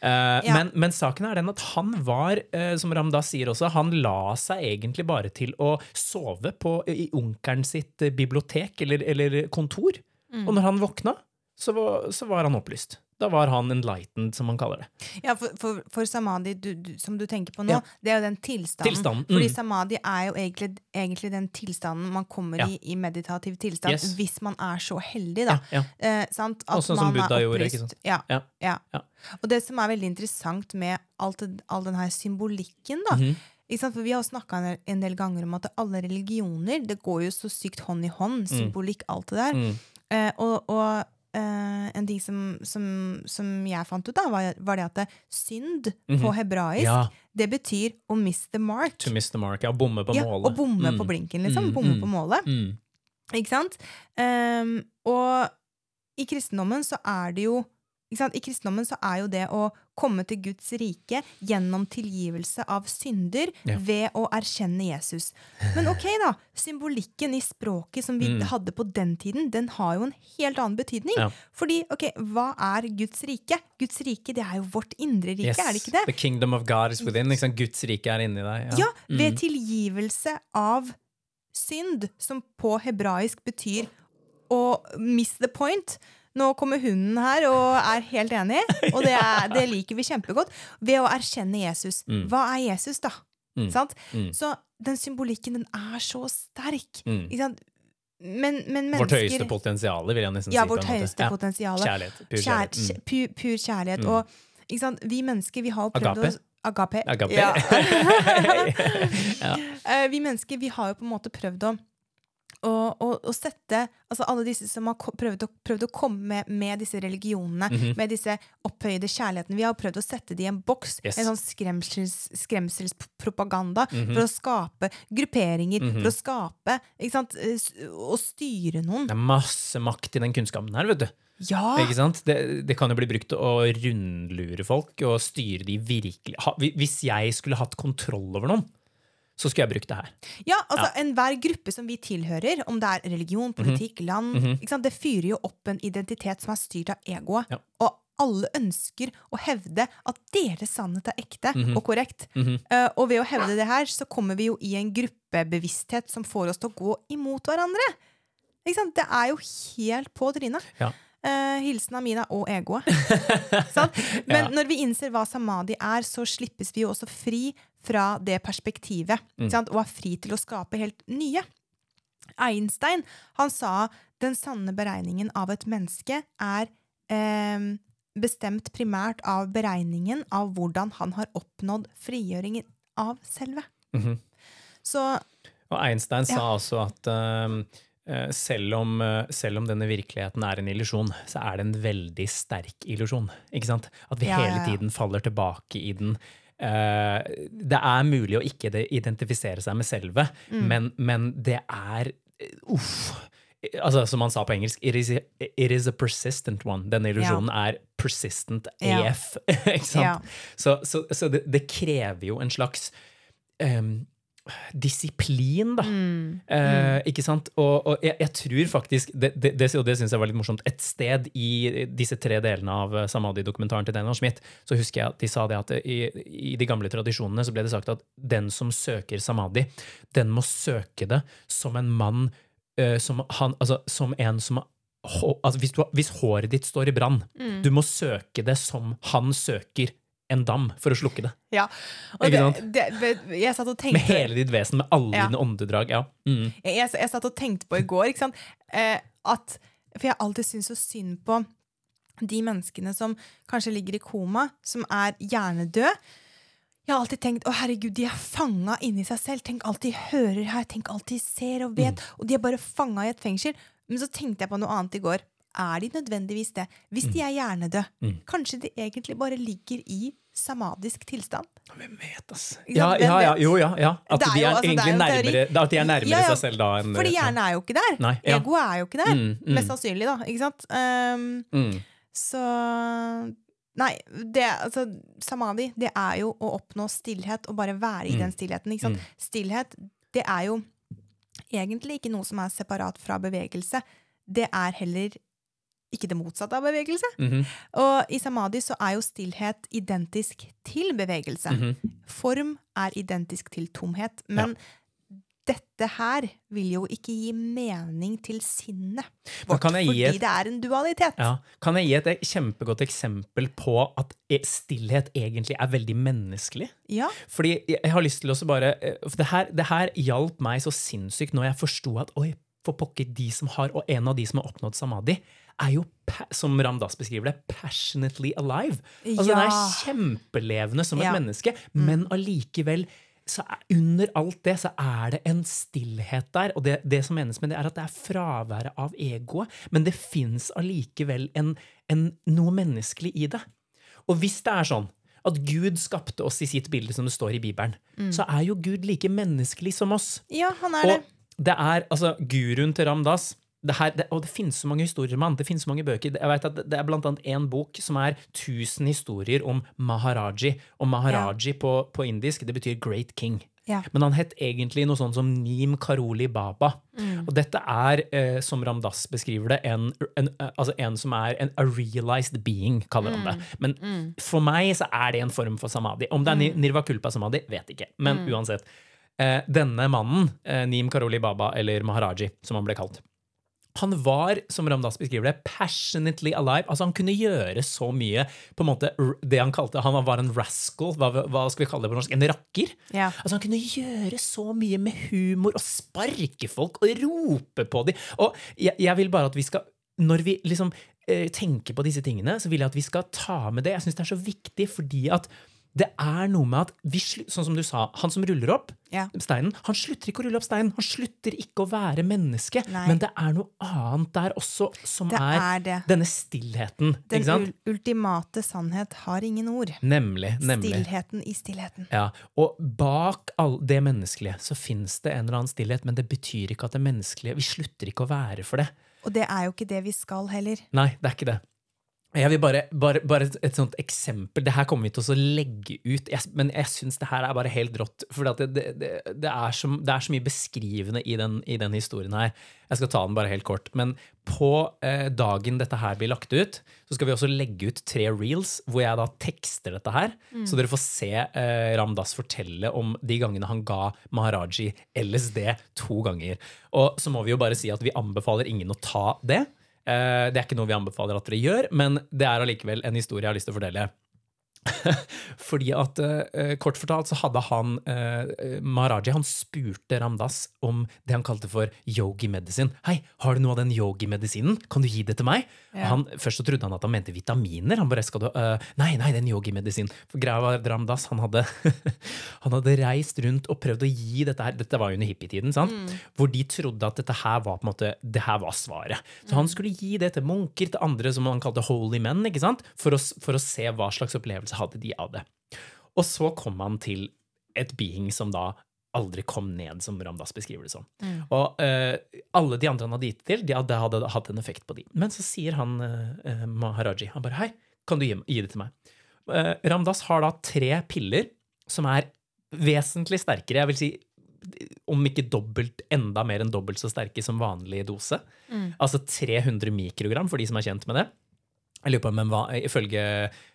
Uh, Ja. men, men saken er den at han var, uh, som Ramdas sier også, han la seg egentlig bare til å sove på, i onkelen sitt eh, bibliotek eller, eller kontor. Og når han våkna, så var, så var han opplyst. Da var han enlightened, som man kaller det. Ja, for, for, for samadhi, du, du, som du tenker på nå, Ja. det er jo den tilstanden. Tilstanden, mm. Fordi samadhi er jo egentlig, egentlig den tilstanden man kommer Ja. i i meditativ tilstand, Yes. hvis man er så heldig, da. Ja. Eh, sant? At Også man som er Buddha gjorde, ikke sant? Ja, Ja. Og det som er veldig interessant med alt, all den her symbolikken, da ikke sant? For Vi har snakka en, en del ganger om at alle religioner det går jo så sykt hånd i hånd. Symbolikk, alt det der. Mm. Eh, og og eh, en ting som, som, som jeg fant ut, da, var, var det at det, synd på hebraisk, Mhm. Ja. det betyr å miss the mark. To miss the mark. Ja, bomme på Ja, målet. Å bomme Mm. på blinken, liksom. Mm, Bomme mm. på målet. Mm. Ikke sant? Um, og i kristendommen så er det jo ikke sant? I kristendommen så er jo det å komme til Guds rike gjennom tilgivelse av synder Ja. ved å erkjenne Jesus. Men ok, da. Symbolikken i språket som vi Mm. hadde på den tiden, den har jo en helt annen betydning. Ja. Fordi, ok, hva er Guds rike? Guds rike, det er jo vårt indre rike, Yes. er det ikke det? The kingdom of God is within. Liksom. Guds rike er inni deg. Ja, ja ved tilgivelse av synd, som på hebraisk betyr å miss the point. Nå kommer hunden her og er helt enig, og det, er, det liker vi kjempegodt. Ved å erkjenne Jesus. Mm. Hva er Jesus, da? Mm. Sant? Mm. Så den symbolikken, den er så sterk. Mm. Ikke sant? Men, men Vårt høyeste potensial, vil jeg nesten Ja, si. vårt en måte. Ja. vårt Kjærlighet. Pur kjærlighet. Kjær, kjæ- pu, pur kjærlighet. Mm. Og ikke sant? vi mennesker, vi har jo prøvd Agape? å Agape. Agape. Ja. [laughs] ja. [laughs] Eh, vi mennesker vi har jo på en måte prøvd å, å, og, og, sette altså Alle disse som har prøvd å, prøvd å komme med, med disse religionene, Mhm. med disse opphøyde kjærlighetene Vi har prøvd å sette det i en boks, Yes. en sånn skremsels, skremselspropaganda, Mhm. for å skape grupperinger, Mhm. for å skape ikke sant, Og styre noen. Det er masse makt i den kunnskapen her, vet du. Ja! Ikke sant? Det, det kan jo bli brukt å rundlure folk og styre de virkelig ha, Hvis jeg skulle hatt kontroll over noen, så skulle jeg brukt det her. Ja, altså Enhver gruppe som vi tilhører, om det er religion, Mhm. politikk, land ikke sant? Det fyrer jo opp en identitet som er styrt av egoet. Ja. Og alle ønsker å hevde at deres sannhet er ekte Mhm. og korrekt. Eh, og ved å hevde det her, så kommer vi jo i en gruppebevissthet som får oss til å gå imot hverandre. Ikke sant? Det er jo helt på trynet. Ja. Eh, hilsen Amina og egoet. [laughs] sånn? Men Ja. når vi innser hva samadhi er, så slippes vi jo også fri fra det perspektivet. Mm. Og er fri til å skape helt nye. Einstein han sa den sanne beregningen av et menneske er eh, bestemt primært av beregningen av hvordan han har oppnådd frigjøringen av selve. Mhm. Så Og Einstein sa Ja. også at eh, selv, om, eh, selv om denne virkeligheten er en illusjon, så er det en veldig sterk illusjon. Ikke sant? At vi Ja, ja, hele tiden faller tilbake i den. Eh, det er mulig å ikke identifisere seg med selve, Mm. men, men det er eh, Uff. Altså, som han sa på engelsk, it is, a, it is a persistent one. Denne illusjonen er persistent Ja. AF. [laughs] ikke sant? Ja. Så, så, så det, det krever jo en slags em, disiplin, da. Mm. Eh, ikke sant? Og, og jeg, jeg tror faktisk, det, det, det, det syns jeg var litt morsomt, et sted i disse tre delene av eh, Samadhi-dokumentaren til Daniel Schmidt, så husker jeg at de sa det at i, i de gamle tradisjonene så ble det sagt at den som søker samadhi, den må søke det som en mann eh, som, han, altså, som en som altså, hvis, du, hvis håret ditt står i brann, Mm. du må søke det som han søker en dam for å slukke det. Ja. Det, det, jeg satt og Med hele ditt vesen, med alle Ja. dine åndedrag. Ja. Mm. jeg, jeg, jeg satt og tenkte på i går? Eh, at For jeg har alltid syntes så synd på de menneskene som kanskje ligger i koma, som er hjernedøde. Jeg har alltid tenkt å herregud, de er fanga inni seg selv. Tenk alt de hører her, tenk alt de ser og vet. Og de er bare fanga i et fengsel. Men så tenkte jeg på noe annet i går. Er de nødvendigvis det? Hvis de er hjernedøde, kanskje de egentlig bare ligger i samadisk tilstand? Hvem vet, ass. Ja, ja, ja, jo, ja, ja. At er de jo- er altså, er jo en nærmere, at de er nærmere Ja, ja, seg selv da enn Fordi hjernen er jo ikke der. Nei, ja. Egoet er jo ikke der. Mm, mm. Mest sannsynlig, da. Ikke sant? Um, Mm. så Nei, det, altså, samadhi, det er jo å oppnå stillhet og bare være i Mm. den stillheten. Ikke sant? Stillhet, det er jo egentlig ikke noe som er separat fra bevegelse. Det er heller ikke det motsatte av bevegelse. Mhm, Og i samadhi så er jo stillhet identisk til bevegelse. mhm. Form er identisk til tomhet. Men dette her vil jo ikke gi mening til sinnet vårt, fordi et- det er en dualitet. Ja. Kan jeg gi et e- kjempegodt eksempel på at e- stillhet egentlig er veldig menneskelig? Ja. Fordi jeg har lyst til å bare eh, det her, det her hjalp meg så sinnssykt når jeg forsto at oi, for pokker, de som har, og en av de som har oppnådd samadhi, er jo, som som Ramdas beskriver det, passionately alive. Altså Den er kjempelevende som et Ja. menneske, men allikevel så er, under alt det så er det en stillhet der. Og det, det som menes med det, er at det er fraværet av egoet, men det fins allikevel en, en, noe menneskelig i det. Og hvis det er sånn at Gud skapte oss i sitt bilde, som det står i Bibelen, så er jo Gud like menneskelig som oss. ja, han er det. Og det er altså guruen til Ramdas. Det her, det, og det finnes så mange historier med han. Det finnes så mange bøker. Jeg vet at Det er blant annet en bok som er 1000 historier om Maharaji. Og Maharaji på, på indisk det betyr Great King. Ja. Men han het egentlig noe sånt som Neem Karoli Baba. Og dette er, eh, som Ramdas beskriver det, en, en, eh, altså en som er en a realized being, kaller han det. Men for meg så er det en form for samadhi. Om det er mm. nirvakulpa samadhi, vet ikke. Men uansett. Eh, denne mannen, eh, Neem Karoli Baba, eller Maharaji, som han ble kalt, han var, som Ramdas beskriver det, passionately alive. Altså Han kunne gjøre så mye på en måte, det han kalte Han var en rascal. Hva, hva skal vi kalle det på norsk? En rakker. Ja. Altså Han kunne gjøre så mye med humor og sparke folk og rope på dem. Og jeg, jeg vil bare at vi skal Når vi liksom eh, tenker på disse tingene, så vil jeg at vi skal ta med det. Jeg syns det er så viktig fordi at det er noe med at vi Sånn som du sa, han som ruller opp Ja. steinen, han slutter ikke å rulle opp steinen. Han slutter ikke å være menneske. Nei. Men det er noe annet der også, som Det er, er denne stillheten. Den ultimate sannhet har ingen ord. Nemlig. nemlig. Stillheten i stillheten. Ja, Og bak all det menneskelige så fins det en eller annen stillhet, men det betyr ikke at det menneskelige Vi slutter ikke å være for det. Og det er jo ikke det vi skal heller. Nei, det er ikke det. Jeg vil bare, bare, bare et, et sånt eksempel. Det her kommer vi til å legge ut, jeg, men jeg syns det her er bare helt rått. For det, det, det, det, er så, mye beskrivende i den, i den historien her. Jeg skal ta den bare helt kort. Men på eh, dagen dette her blir lagt ut, så skal vi også legge ut tre reels hvor jeg da tekster dette her. Så dere får se eh, Ramdas fortelle om de gangene han ga Maharaji LSD to ganger. Og så må vi jo bare si at vi anbefaler ingen å ta det. Eh, Det er ikke noe vi anbefaler at dere gjør, men det er allikevel en historie jeg har lyst til å fortelle. [laughs] Fordi at eh, Kort fortalt så hadde han eh, Maharaji han spurte Ramdas om det han kalte for yogi-medisin. Hei, har du noe av den yogi-medisinen? Kan du gi det til meg? Ja. Han, først så trodde han at han mente vitaminer. Han bare, skal du, eh, nei, nei, den yogi-medisin. For greia var Ramdas han hadde, [laughs] han hadde reist rundt og prøvd å gi dette her Dette var jo under hippietiden, sant? hvor de trodde at dette her var på en måte, det her var svaret. Så han skulle gi det til munker, til andre som han kalte holy men, ikke sant? For, å, for å se hva slags opplevelse hadde de av det. Og så kom han til et being som da aldri kom ned, som Ramdas beskriver det som. Og uh, alle de andre han hadde gitt til, de hadde, hadde hatt en effekt på de. Men så sier han uh, Maharaji han bare, hei, kan du gi, gi det til meg? Uh, Ramdas har da tre piller som er vesentlig sterkere. Jeg vil si om ikke dobbelt, enda mer enn dobbelt så sterke som vanlig dose. Altså 300 mikrogram, for de som er kjent med det. Jeg lurer på, men hva, ifølge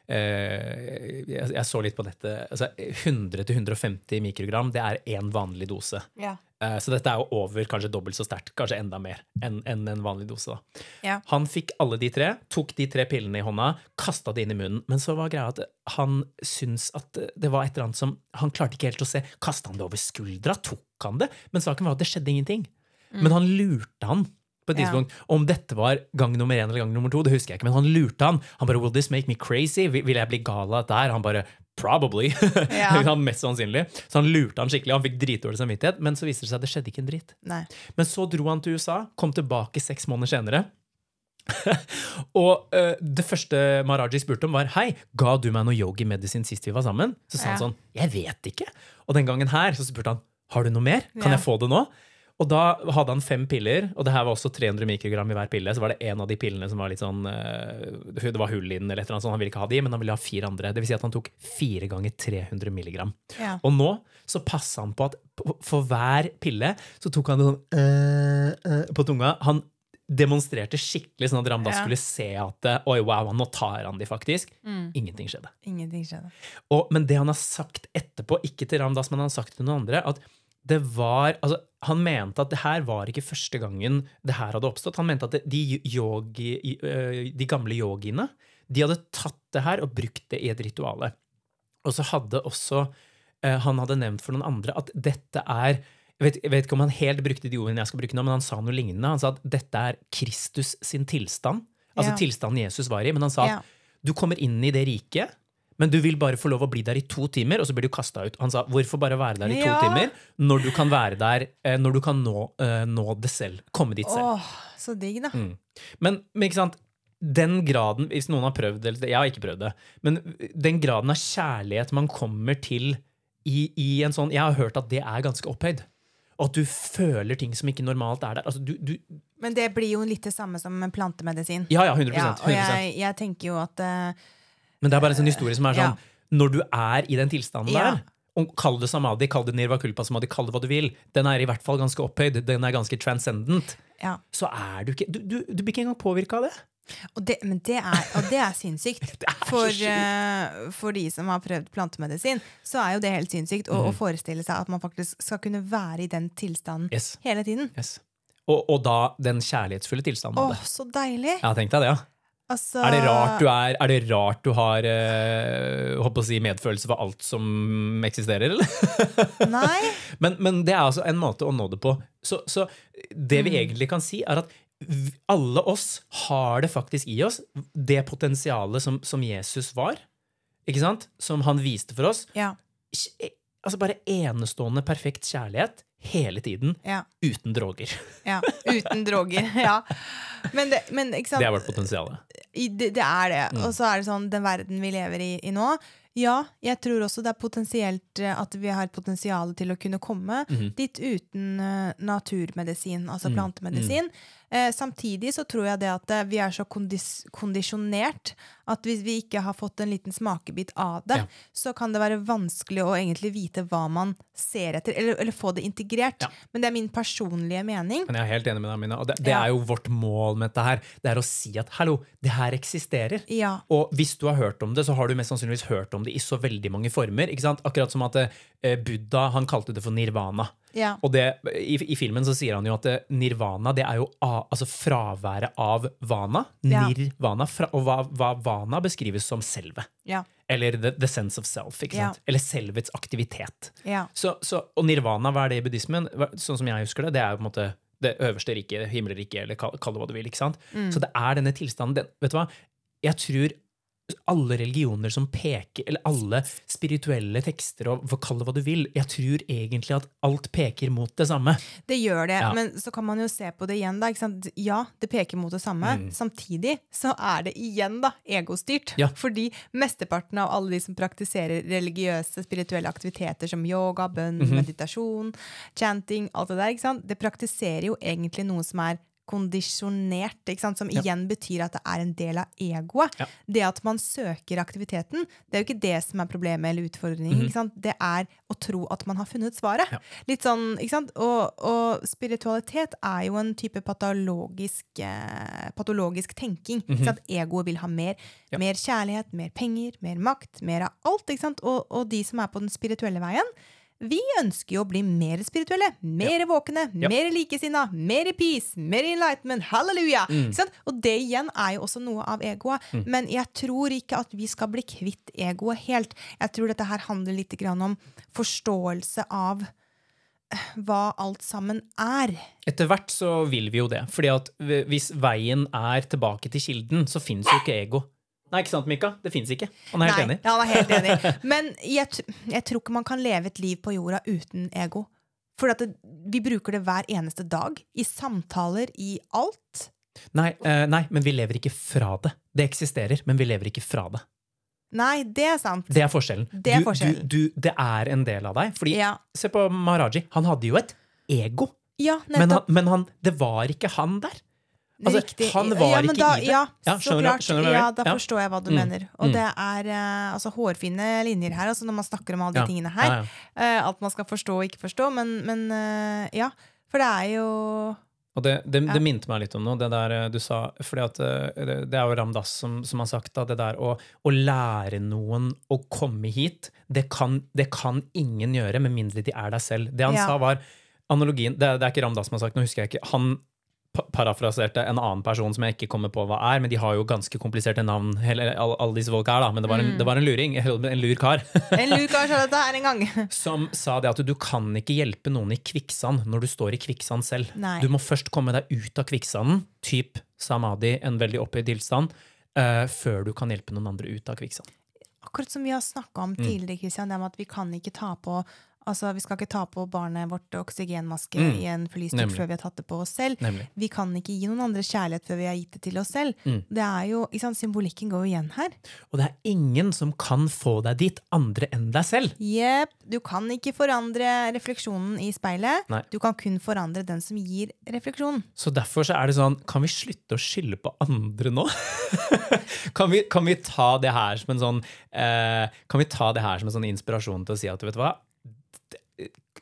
eh, jeg, så litt på nettet altså 100-150 mikrogram, det er én vanlig dose. Ja. Eh, så dette er jo over kanskje dobbelt så sterkt, kanskje enda mer enn en vanlig dose. Ja. Han fikk alle de tre, tok de tre pillene i hånda, kasta det inn i munnen. Men så var greia at han syntes at det var et eller annet som Han klarte ikke helt å se. Kasta han det over skuldra? Tok han det? Men saken var at det skjedde ingenting. Men han lurte han på et Ja. Om dette var gang nummer én eller gang nummer to, det husker jeg ikke, men han lurte han. Han bare 'Will this make me crazy?' Vil jeg bli gal av dette her? Han bare 'Probably'. [laughs] Ja. han mest sannsynlig. Så han lurte han skikkelig. Han fikk dritdårlig samvittighet, men så viste det seg at det skjedde ikke en dritt. Nei. Men så dro han til USA, kom tilbake seks måneder senere. [laughs] og uh, det første Maharaji spurte om, var Hei, ga du meg noe yogi-medisin sist vi var sammen? Så sa han Ja. sånn Jeg vet ikke. Og den gangen her så spurte han Har du noe mer. Kan Ja. jeg få det nå? Og da hadde han fem piller, og det her var også 300 mikrogram i hver pille. Så var det en av de pillene som var litt sånn eh, Det var hull i den, eller et eller annet sånt. Han ville ikke ha de, men han ville ha fire andre. Det vil si at han tok fire ganger 300 milligram. Ja. Og nå så passa han på at for hver pille så tok han det sånn øh, øh, på tunga. Han demonstrerte skikkelig sånn at Ramdas Ja. skulle se at Oi, wow, nå tar han de faktisk. Ingenting skjedde. Ingenting skjedde. Og, men det han har sagt etterpå, ikke til Ramdas, men han har sagt til noen andre, at det var, altså, Han mente at det her var ikke første gangen det her hadde oppstått. Han mente at de, yogi, de gamle yogiene de hadde tatt det her og brukt det i et rituale. Og så hadde også Han hadde nevnt for noen andre at dette er jeg vet, jeg vet ikke om han helt brukte de ordene jeg skal bruke nå, men han sa noe lignende. Han sa at dette er Kristus sin tilstand. Altså Ja. tilstanden Jesus var i. Men han sa at Ja. du kommer inn i det riket, men du vil bare få lov å bli der i to timer, og så blir du kasta ut. Han sa hvorfor bare være der i to Ja. timer når du kan være der, eh, når du kan nå, eh, nå det selv. Komme dit selv. Åh, så digg, da. Mm. Men, men ikke sant, den graden, hvis noen har prøvd det, Jeg har ikke prøvd det. Men den graden av kjærlighet man kommer til i, i en sånn Jeg har hørt at det er ganske opphøyd. Og at du føler ting som ikke normalt er der. Altså, du, du, Men det blir jo litt det samme som med plantemedisin. ja, ja, 100%, 100%. og jeg, jeg tenker jo at eh, Men det er bare en sånn historie som er sånn Ja. Når du er i den tilstanden Ja. der, og kall det samadhi, kall det nirva kulpa samadhi, kall det hva du vil, den er i hvert fall ganske opphøyd, den er ganske transcendent, ja. så er du ikke Du, du, du blir ikke engang påvirka av det. Det, men det er, og det er sinnssykt. [laughs] Det er For, eh, for de som har prøvd plantemedisin, så er jo det helt sinnssykt å, Mhm. å forestille seg at man faktisk skal kunne være i den tilstanden Yes. hele tiden. yes. Og, og da den kjærlighetsfulle tilstanden Åh, så deilig! Ja, tenk deg det, ja. Altså, Er det rart du, er, er, det rart du har eh, holdt å si medfølelse for alt som eksisterer, eller? [laughs] Nei. men, men det er altså en måte å nå det på. Så, så det Mm. vi egentlig kan si, er at alle oss har det faktisk i oss, det potensialet som, som Jesus var, ikke sant? Som han viste for oss. Ja. Altså bare enestående perfekt kjærlighet hele tiden, Ja. uten droger. [laughs] ja. Uten droger. [laughs] Ja. Men, det, men? Det er vårt potensial. Det, det er det. Mm. Og så er det sånn, den verden vi lever i, i nå Ja, jeg tror også det er potensielt eh, at vi har et potensial til å kunne komme mm. dit uten uh, naturmedisin, altså Mm. plantemedisin. Eh, samtidig så tror jeg det at eh, vi er så kondis kondisjonert at hvis vi ikke har fått en liten smakebit av det, Ja. så kan det være vanskelig å egentlig vite hva man ser etter, eller, eller få det integrert. Ja. Men det er min personlige mening. Men jeg er helt enig med deg, Mina. Og det, det Ja. er jo vårt mål med dette her. Det er å si at hallo, det her eksisterer. Ja. Og hvis du har hørt om det, så har du mest sannsynligvis hørt om det i så veldig mange former. ikke sant? Akkurat som at eh, Buddha han kalte det for nirvana. Ja. Og det, i, I filmen så sier han jo at eh, nirvana det er jo a, altså fraværet av vana. Ja. Nirvana. Fra, og hva, hva vana beskrives som selve. Ja. Eller the, the sense of self. Eller selvets aktivitet. Ja. Så, så, og nirvana, hva er det i buddhismen? Sånn som jeg husker det, det er jo på en måte det øverste riket, himmelriket, eller kall, kall det hva du vil. ikke sant? Mm. Så det er denne tilstanden. Den, vet du hva? Jeg tror alle religioner som peker, eller alle spirituelle tekster, og kall det hva du vil, jeg tror egentlig at alt peker mot det samme. Det gjør det, Ja. men så kan man jo se på det igjen. da? Ja, det peker mot det samme. Mm. Samtidig så er det igjen da, egostyrt. Ja. Fordi mesteparten av alle de som praktiserer religiøse, spirituelle aktiviteter som yoga, bønn, Mhm. meditasjon, chanting, alt det der, det praktiserer jo egentlig noe som er kondisjonert, som igjen betyr at det er en del av egoet. Ja. Det at man søker aktiviteten, det er jo ikke det som er problemet eller utfordringen. Mm -hmm. Det er å tro at man har funnet svaret. Ja. Litt sånn, ikke sant? Og, og spiritualitet er jo en type patologisk, eh, patologisk tenking. ikke sant? Egoet vil ha mer. Ja. Mer kjærlighet, mer penger, mer makt, mer av alt. Og, og de som er på den spirituelle veien, vi ønsker jo å bli mer spirituelle, mer våkne, Ja. mer likesinna, mer i peace, mer i enlightenment. Halleluja! Mm. Og det igjen er jo også noe av egoet. Men jeg tror ikke at vi skal bli kvitt egoet helt. Jeg tror dette her handler litt grann om forståelse av eh, hva alt sammen er. Etter hvert så vil vi jo det. fordi at hvis veien er tilbake til kilden, så fins jo ikke ego. Nei, ikke sant, Mika? Det fins ikke. Han er helt Nei, enig. Han er helt enig. [laughs] Men jeg, jeg tror ikke man kan leve et liv på jorda uten ego. For det, vi bruker det hver eneste dag. I samtaler, i alt. Nei, uh, nei, men vi lever ikke fra det. Det eksisterer, men vi lever ikke fra det. Nei, det er sant. Det er forskjellen. Det er forskjellen. Du, du, det er en del av deg. Fordi, Ja, Se på Maharaji. Han hadde jo et ego, ja men, han, men han, det var ikke han der. Altså, Riktig. han var ja, ikke da, i det. Ja, Ja, så skjønner klart. skjønner du ja, da forstår jeg hva du Mm, mener. Og mm. det er eh, altså, hårfine linjer her, altså, når man snakker om alle de tingene her. Eh, at man skal forstå og ikke forstå. Men, men uh, ja. For det er jo Og det, det, Ja. det minte meg litt om noe, det der du sa. fordi at det, er jo Ramdas som, som har sagt da, det der å, å lære noen å komme hit, det kan, det kan ingen gjøre med mindre de er deg selv. Det han Ja. sa, var analogien Det, det er ikke Ramdas som har sagt, nå husker jeg ikke. Han parafraserte en annen person som jeg ikke kommer på hva er, men de har jo ganske kompliserte navn, hele, alle, alle disse folk her, da. Men det var en, Mm. det var en luring, en lur kar. [laughs] En Lukas sa dette her en gang. [laughs] som sa det at du kan ikke hjelpe noen i kvikksand når du står i kvikksand selv. Nei. Du må først komme deg ut av kvikksanden, typ samadhi, en veldig opphøyd tilstand, uh, før du kan hjelpe noen andre ut av kvikksand. Akkurat som vi har snakka om Mm. tidligere, Christian, det med at vi kan ikke ta på Altså, Vi skal ikke ta på barnet vårt oksygenmaske Mm. i en flystyrt før vi har tatt det på oss selv. Nemlig. Vi kan ikke gi noen andre kjærlighet før vi har gitt det til oss selv. Mm. Det er jo, sant, Symbolikken går jo igjen her. Og det er ingen som kan få deg dit andre enn deg selv. Jepp. Du kan ikke forandre refleksjonen i speilet. Nei. Du kan kun forandre den som gir refleksjonen. Så derfor så er det sånn, kan vi slutte å skylde på andre nå? [laughs] kan, vi, kan vi ta det her som en sånn eh, Kan vi ta det her som en sånn inspirasjon til å si at vet du hva?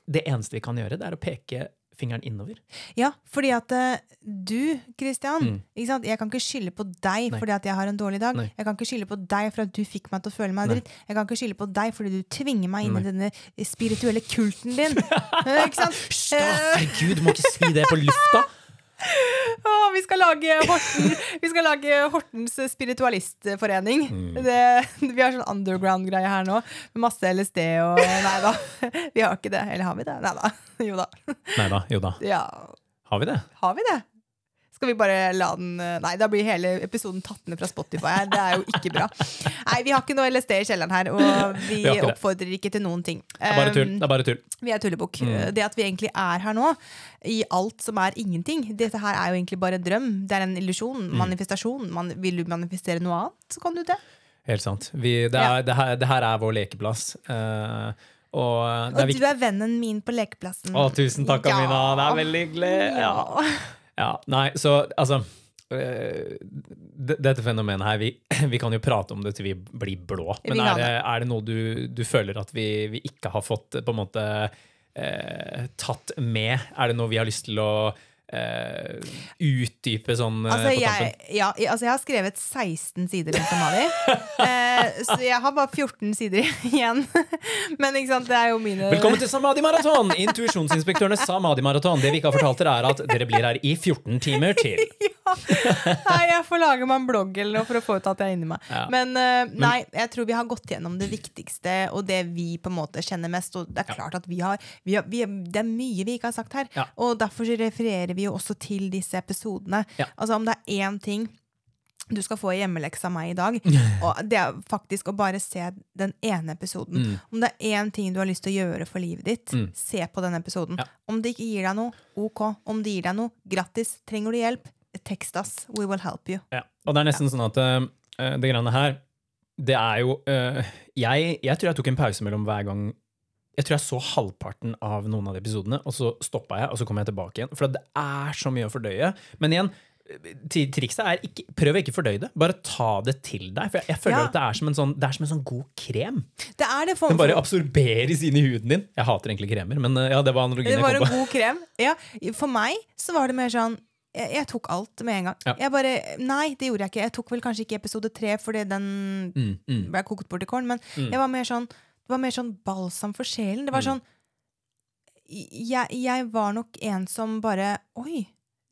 Det, eneste vi kan gjøre, det er å peke fingeren innover. Ja, fordi at eh, du, Christian, Mm. jeg kan ikke skylde på deg Nei. fordi at jeg har en dårlig dag. Nei. Jeg kan ikke skylde på deg for at du fikk meg til å føle meg Nei. dritt. Jeg kan ikke skylde på deg fordi du tvinger meg inn Nei. i denne spirituelle kulten din. [laughs] Eh, ikke sant? Herregud, du må ikke si det på lufta! Å, vi, skal lage Horten, vi skal lage Hortens spiritualistforening. Mm. Det, vi har sånn underground-greie her nå, med masse LSD og Nei da, vi har ikke det. Eller har vi det? Nei da. Jo da. Nei da, jo da. Ja, Har vi det? har vi det? Skal vi bare la den Nei, da blir hele episoden tatt ned fra Spotify her. Det er jo ikke bra. Nei, vi har ikke noe LSD i kjelleren her, og vi, Vi oppfordrer ikke til noen ting. Det er bare tull. Um, Det er bare tull. vi er tullebukk. Mm. Det at vi egentlig er her nå, i alt som er ingenting Dette her er jo egentlig bare en drøm. Det er en illusjon. Mm. Manifestasjon. Man, vil du manifestere noe annet, så kan du det. Helt sant. Vi, det, er, det, her, det her er vår lekeplass. Uh, og Og du er vennen min på lekeplassen. Å, tusen takk, Ja. Amina. Det er veldig hyggelig. Ja. Ja, nei, så altså øh, Dette fenomenet her, vi, [clears throat] vi kan jo prate om det til vi blir blå. Men er det, det. er det noe du, du føler at vi, vi ikke har fått på en måte eh, tatt med? Er det noe vi har lyst til å eh, utdype sånn eh, Altså jeg, ja, altså, jeg har skrevet 16 sider om Somali. uh, [laughs] så jeg har bare 14 sider [laughs] igjen. Men ikke sant, det er jo mine Velkommen til Samadhi Maraton! Intuisjonsinspektørenes Samadhi Maraton. Det vi ikke har fortalt dere, er at dere blir her i 14 timer til. [laughs] Nei, jeg får lage meg en blogg eller noe for å få ut at jeg er inni meg. Ja. Men nei, jeg tror vi har gått gjennom det viktigste og det vi på en måte kjenner mest. Og det er klart at vi har, vi har vi, Det er mye vi ikke har sagt her. Ja. Og derfor refererer vi jo også til disse episodene. Ja. Altså om det er én ting du skal få i hjemmelekse av meg i dag, [laughs] og det er faktisk å bare se den ene episoden. Mm. Om det er én ting du har lyst til å gjøre for livet ditt, se på den episoden. Ja. Om det ikke gir deg noe, ok. Om det gir deg noe, grattis. Trenger du hjelp? Tekst oss. We will help you. Ja. Og det er nesten sånn at uh, det greiene her, det er jo uh, jeg, jeg tror jeg tok en pause mellom hver gang Jeg tror jeg så halvparten av noen av de episodene, og så stoppa jeg, og så kom jeg tilbake igjen. For det er så mye å fordøye. Men igjen, trikset er ikke, prøv å ikke fordøye det. Bare ta det til deg. For jeg, jeg føler Ja. at det er, som en sånn, det er som en sånn god krem. Det er det for, Den bare absorberes inn i huden din. Jeg hater egentlig kremer, men eh, ja, det var analogien det jeg var kom en på. god krem. Ja, for meg så var det mer sånn jeg, jeg tok alt med en gang. Ja. Jeg bare, Nei, det gjorde jeg ikke. Jeg tok vel kanskje ikke episode tre fordi den Mm, mm. ble kokt bort i korn, men jeg var mer sånn, det var mer sånn balsam for sjelen. Det var Mm. sånn jeg, jeg var nok en som bare Oi,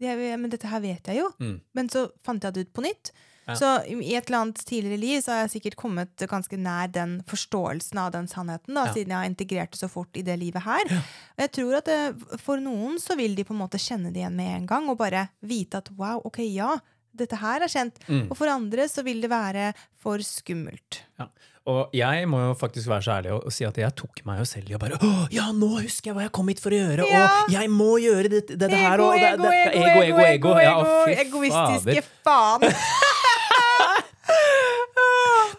det, men dette her vet jeg jo. Mm. Men så fant jeg det ut på nytt. Ja. Så i et eller annet tidligere liv så har jeg sikkert kommet ganske nær den forståelsen av den sannheten, da, Ja. siden jeg har integrert det så fort i det livet her. Og jeg tror at det, for noen så vil de på en måte kjenne det igjen med en gang, og bare vite at wow, ok, ja, dette her er kjent. Mm. Og for andre så vil det være for skummelt. Ja. Og jeg må jo faktisk være så ærlig og, og si at jeg tok meg jo selv i å bare Å, ja, nå husker jeg hva jeg kom hit for å gjøre! Ja. Og jeg må gjøre dette, dette her! Ego, Og det, ego, ego, ego, ego, ego, ego, ego, fy egoistiske fader. faen.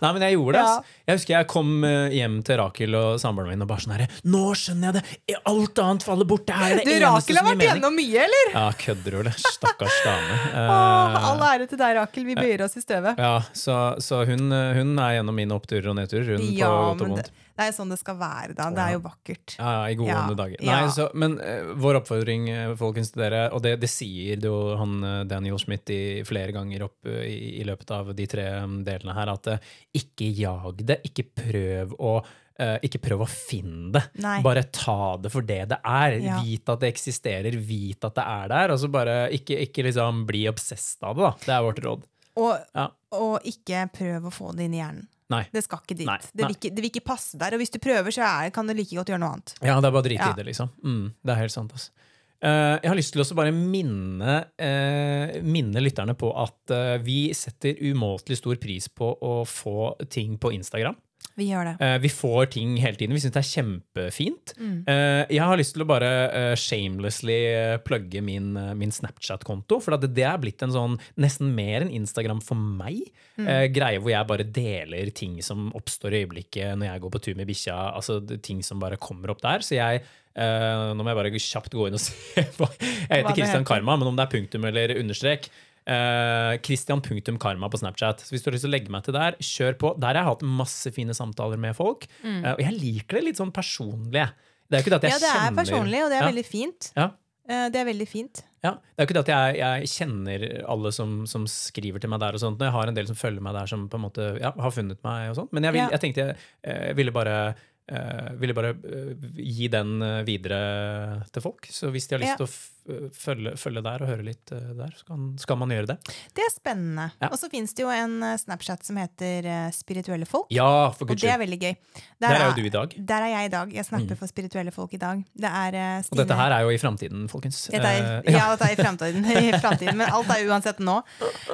Nei, men jeg gjorde det. Ass. Jeg husker jeg kom eh, hjem til Rakel og samboeren min og bare sånn herre Nå skjønner jeg det! Alt annet faller bort! Det her er det Du, eneste Rakel har som gir vært mening. gjennom mye, eller? Ja, kødder du, eller? Stakkars dame. [laughs] Eh, all ære til deg, Rakel. Vi bøyer oss i støvet. ja, så, så hun, eh, hun er gjennom mine oppturer og nedturer, hun på godt og men vondt. det, det er jo sånn det skal være, da. Det er jo vakkert. Ja, ja, i gode Ja, dager. Nei, ja. så, men uh, vår oppfordring eh, folkens, til dere, og det, det sier jo han eh, Daniel Schmidt i, flere ganger opp i, i løpet av de tre mm, delene her, at uh, ikke jag det, ikke prøv å ikke prøv å finne det. Nei. Bare ta det for det det er. Ja. Vit at det eksisterer, vit at det er der. Og så bare ikke, ikke liksom bli obsessed av det, da. Det er vårt råd. Og, Ja. og ikke prøv å få det inn i hjernen. Nei. Det skal ikke dit. Nei, Det, vil ikke, det vil ikke passe der. Og hvis du prøver, så er, kan du like godt gjøre noe annet. Ja, det er bare å drite Ja. i det, liksom. Mm, det er helt sant, altså. Uh, jeg har lyst til å bare minne, uh, minne lytterne på at uh, vi setter umåtelig stor pris på å få ting på Instagram. Vi gjør det. Uh, vi får ting hele tiden. Vi syns det er kjempefint. Mm. Uh, jeg har lyst til å bare uh, shamelessly plugge min, min Snapchat-konto. For at det er blitt en sånn nesten mer enn Instagram for meg. Mm. greie hvor jeg bare deler ting som oppstår i øyeblikket når jeg går på tur med bikkja. Altså ting som bare kommer opp der. Så jeg Nå må jeg bare kjapt gå inn og [laughs] se på Jeg heter Kristian. Karma, men om det er punktum eller understrek Uh, Christian på Snapchat. Så hvis du har lyst til å legge meg til der, kjør på. Der har jeg hatt masse fine samtaler med folk. Eh, og jeg liker det litt sånn personlig. Det er jo ikke det at jeg kjenner Ja, det er kjenner personlig, og det er ja, veldig fint. Ja, Eh, Det er veldig fint. ja. Det er jo ikke det at jeg, jeg kjenner alle som, som skriver til meg der og sånt. Jeg har en del som følger meg der, som på en måte ja, har funnet meg og sånt. Men jeg, vil, jeg tenkte jeg, jeg ville bare eh, ville bare eh, gi den eh, videre til folk. Så hvis de har lyst Ja. til å f følge, følge der og høre litt der, så kan, skal man gjøre det. Det er spennende. Ja. Og så fins det jo en Snapchat som heter Spirituelle folk. Ja, for Og det er veldig gøy. Der er jo du i dag. Der er jeg i dag. Jeg snapper for spirituelle folk i dag. Det er Stine. Og dette her er jo i framtiden, folkens. Er, ja, dette er i fremtiden, [laughs] i men alt er uansett nå.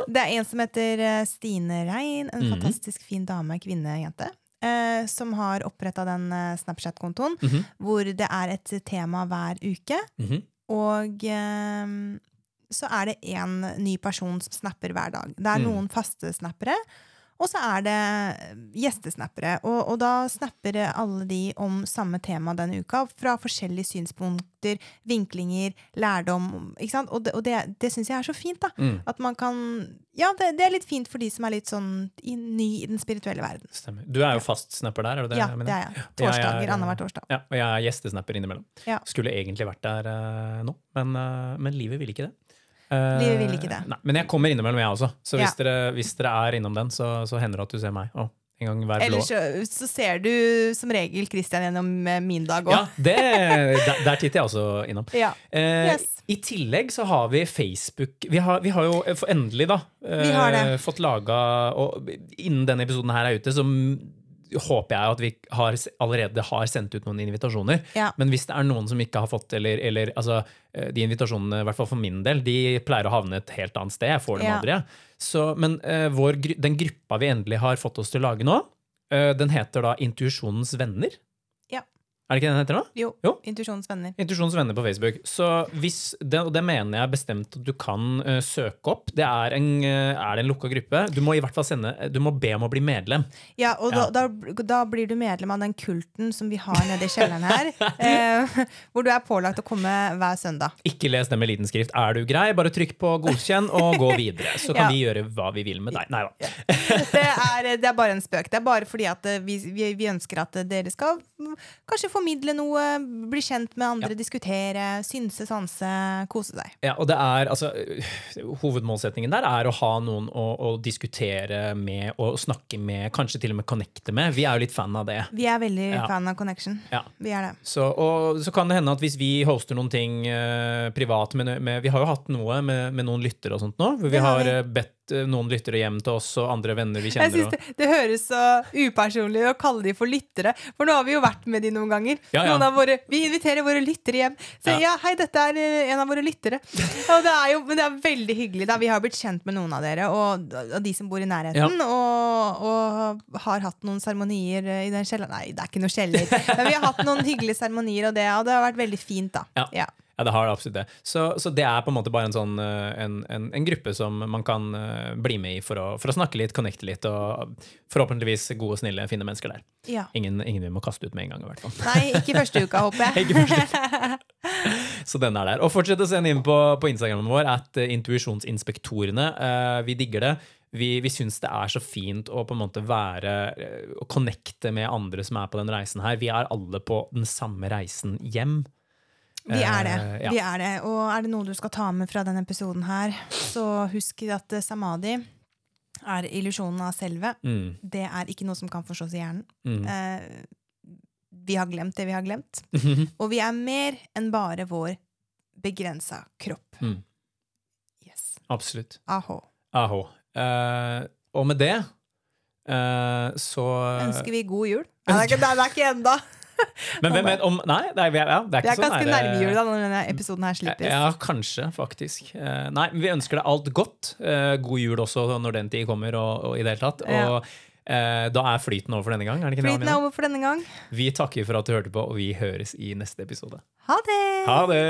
Det er en som heter Stine Rein, en mm. fantastisk fin dame, kvinne, jente. Eh, Som har oppretta den eh, Snapchat-kontoen, Mhm. hvor det er et tema hver uke. mhm. Og eh, så er det én ny person som snapper hver dag. Det er Mm. noen faste snappere, Og så er det gjestesnappere. Og, og da snapper alle de om samme tema denne uka, fra forskjellige synspunkter, vinklinger, lærdom. Ikke sant? Og det, og det, det syns jeg er så fint, da. Mm. At man kan Ja, det, det er litt fint for de som er litt sånn i, ny i den spirituelle verden. Stemmer. Du er jo fast snapper der, er det? Ja, det er jeg. Er- Torsdager annenhver torsdag. Ja, og jeg er gjestesnapper innimellom. Ja. Skulle egentlig vært der uh, nå, men, uh, men livet vil ikke det. Eh, Livet vil ikke det. Nei, men jeg kommer innimellom, jeg også. Så hvis, Ja. dere, hvis dere er innom den, så, så hender det at du ser meg. Oh, en gang hver blå. Eller så, så ser du som regel Christian gjennom eh, min dag Ja, òg. det, [laughs] der, der titter jeg også innom. Ja. Eh, Yes. I tillegg så har vi Facebook Vi har, vi har jo eh, endelig da eh, fått laga Og innen denne episoden her er ute, så håper jeg at vi har, allerede har sendt ut noen invitasjoner. Ja. Men hvis det er noen som ikke har fått eller, eller altså, eh, De invitasjonene, i hvert fall for min del, de pleier å havne et helt annet sted. Jeg får dem Ja. aldri. Så, men uh, vår, den gruppa vi endelig har fått oss til å lage nå, uh, den heter da Intuisjonens venner. Er det ikke den heter da? Jo. Jo. Intuisjonens venner. Intuisjonens venner på Facebook. Så hvis det, og det mener jeg bestemt at du kan uh, søke opp. Det er en, uh, er det en lukka gruppe. Du må i hvert fall sende, du må be om å bli medlem. Ja, og Ja. Da, da, da blir du medlem av den kulten som vi har nede i kjelleren her. uh, [laughs] hvor du er pålagt å komme hver søndag. Ikke les det med liten skrift. Er du grei, bare trykk på godkjenn og gå videre. Så kan Ja. vi gjøre hva vi vil med deg. Nei da. Det er, det er bare en spøk. Det er bare fordi at vi, vi, vi ønsker at dere skal kanskje kanskje formidle noe, bli kjent med andre, diskutere, synse, sanse, kose seg. Ja, og det er, altså, Hovedmålsetningen der er å ha noen å, å diskutere med og snakke med, kanskje til og med connecte med. Vi er jo litt fan av det. Vi er veldig Ja. fan av connection. Ja. Vi er det. Så, og så kan det hende at hvis vi hoster noen ting uh, privat med, med, Vi har jo hatt noe med, med noen lyttere og sånt nå. Hvor vi har har vi. eh, bedt noen lyttere hjem til oss og andre venner vi kjenner. Jeg synes det, det høres så upersonlig å kalle de for lyttere, for nå har vi jo vært med de noen ganger. Ja, ja. Noen våre, vi inviterer våre lyttere hjem. Så Ja. ja, hei, dette er eh, en av våre lyttere. Og det er jo men det er veldig hyggelig. da Vi har blitt kjent med noen av dere, og, og de som bor i nærheten. Og, og har hatt noen seremonier eh, i den kjelleren. Nei, det er ikke noe kjeller. Men vi har hatt noen hyggelige seremonier, og det, og det har vært veldig fint, da. Ja. Ja. Det har det absolutt det. Så, så det er på en måte bare en sånn eh, en, en, en gruppe som man kan eh, bli med i for å, for å snakke litt, connecte litt, og forhåpentligvis gode, snille, fine mennesker der. Ja. Ingen, ingen vi må kaste ut med en gang, i hvert fall. Nei, ikke første uka, håper jeg. [laughs] Ikke første Så den er der. Og fortsett å sende inn på, på Instagramen vår at eh, intuisjonsinspektorene. Eh, vi digger det. Vi, vi syns det er så fint å på en måte være Å connecte med andre som er på den reisen her. Vi er alle på den samme reisen hjem. Vi er det. Uh, ja. vi er det. Og er det noe du skal ta med fra denne episoden her, så husk at eh, samadhi er illusjonen av selve. Mm, Det er ikke noe som kan forstås i hjernen. mm. Uh, vi har glemt det vi har glemt. Og vi er mer enn bare vår begrensa kropp. Mm. Yes. Absolutt. Aho. Aho. Uh, og med det så Ønsker vi god jul? Nei, det er ikke, det er ikke enda. [laughs] Men hvem vet om Nei, det er, ja, det er Vi Det er ganske nærme jul da når denne episoden her slippes. Ja, kanskje, faktisk. Eh, nei, men vi ønsker deg alt godt. Eh, god jul også når den tid kommer, og, og i det hele tatt. Ja. Og eh, da er flyten over for denne gang. Er det ikke Flyten er over for denne gang. Vi takker for at du hørte på, og vi høres i neste episode. Ha det! Ha det!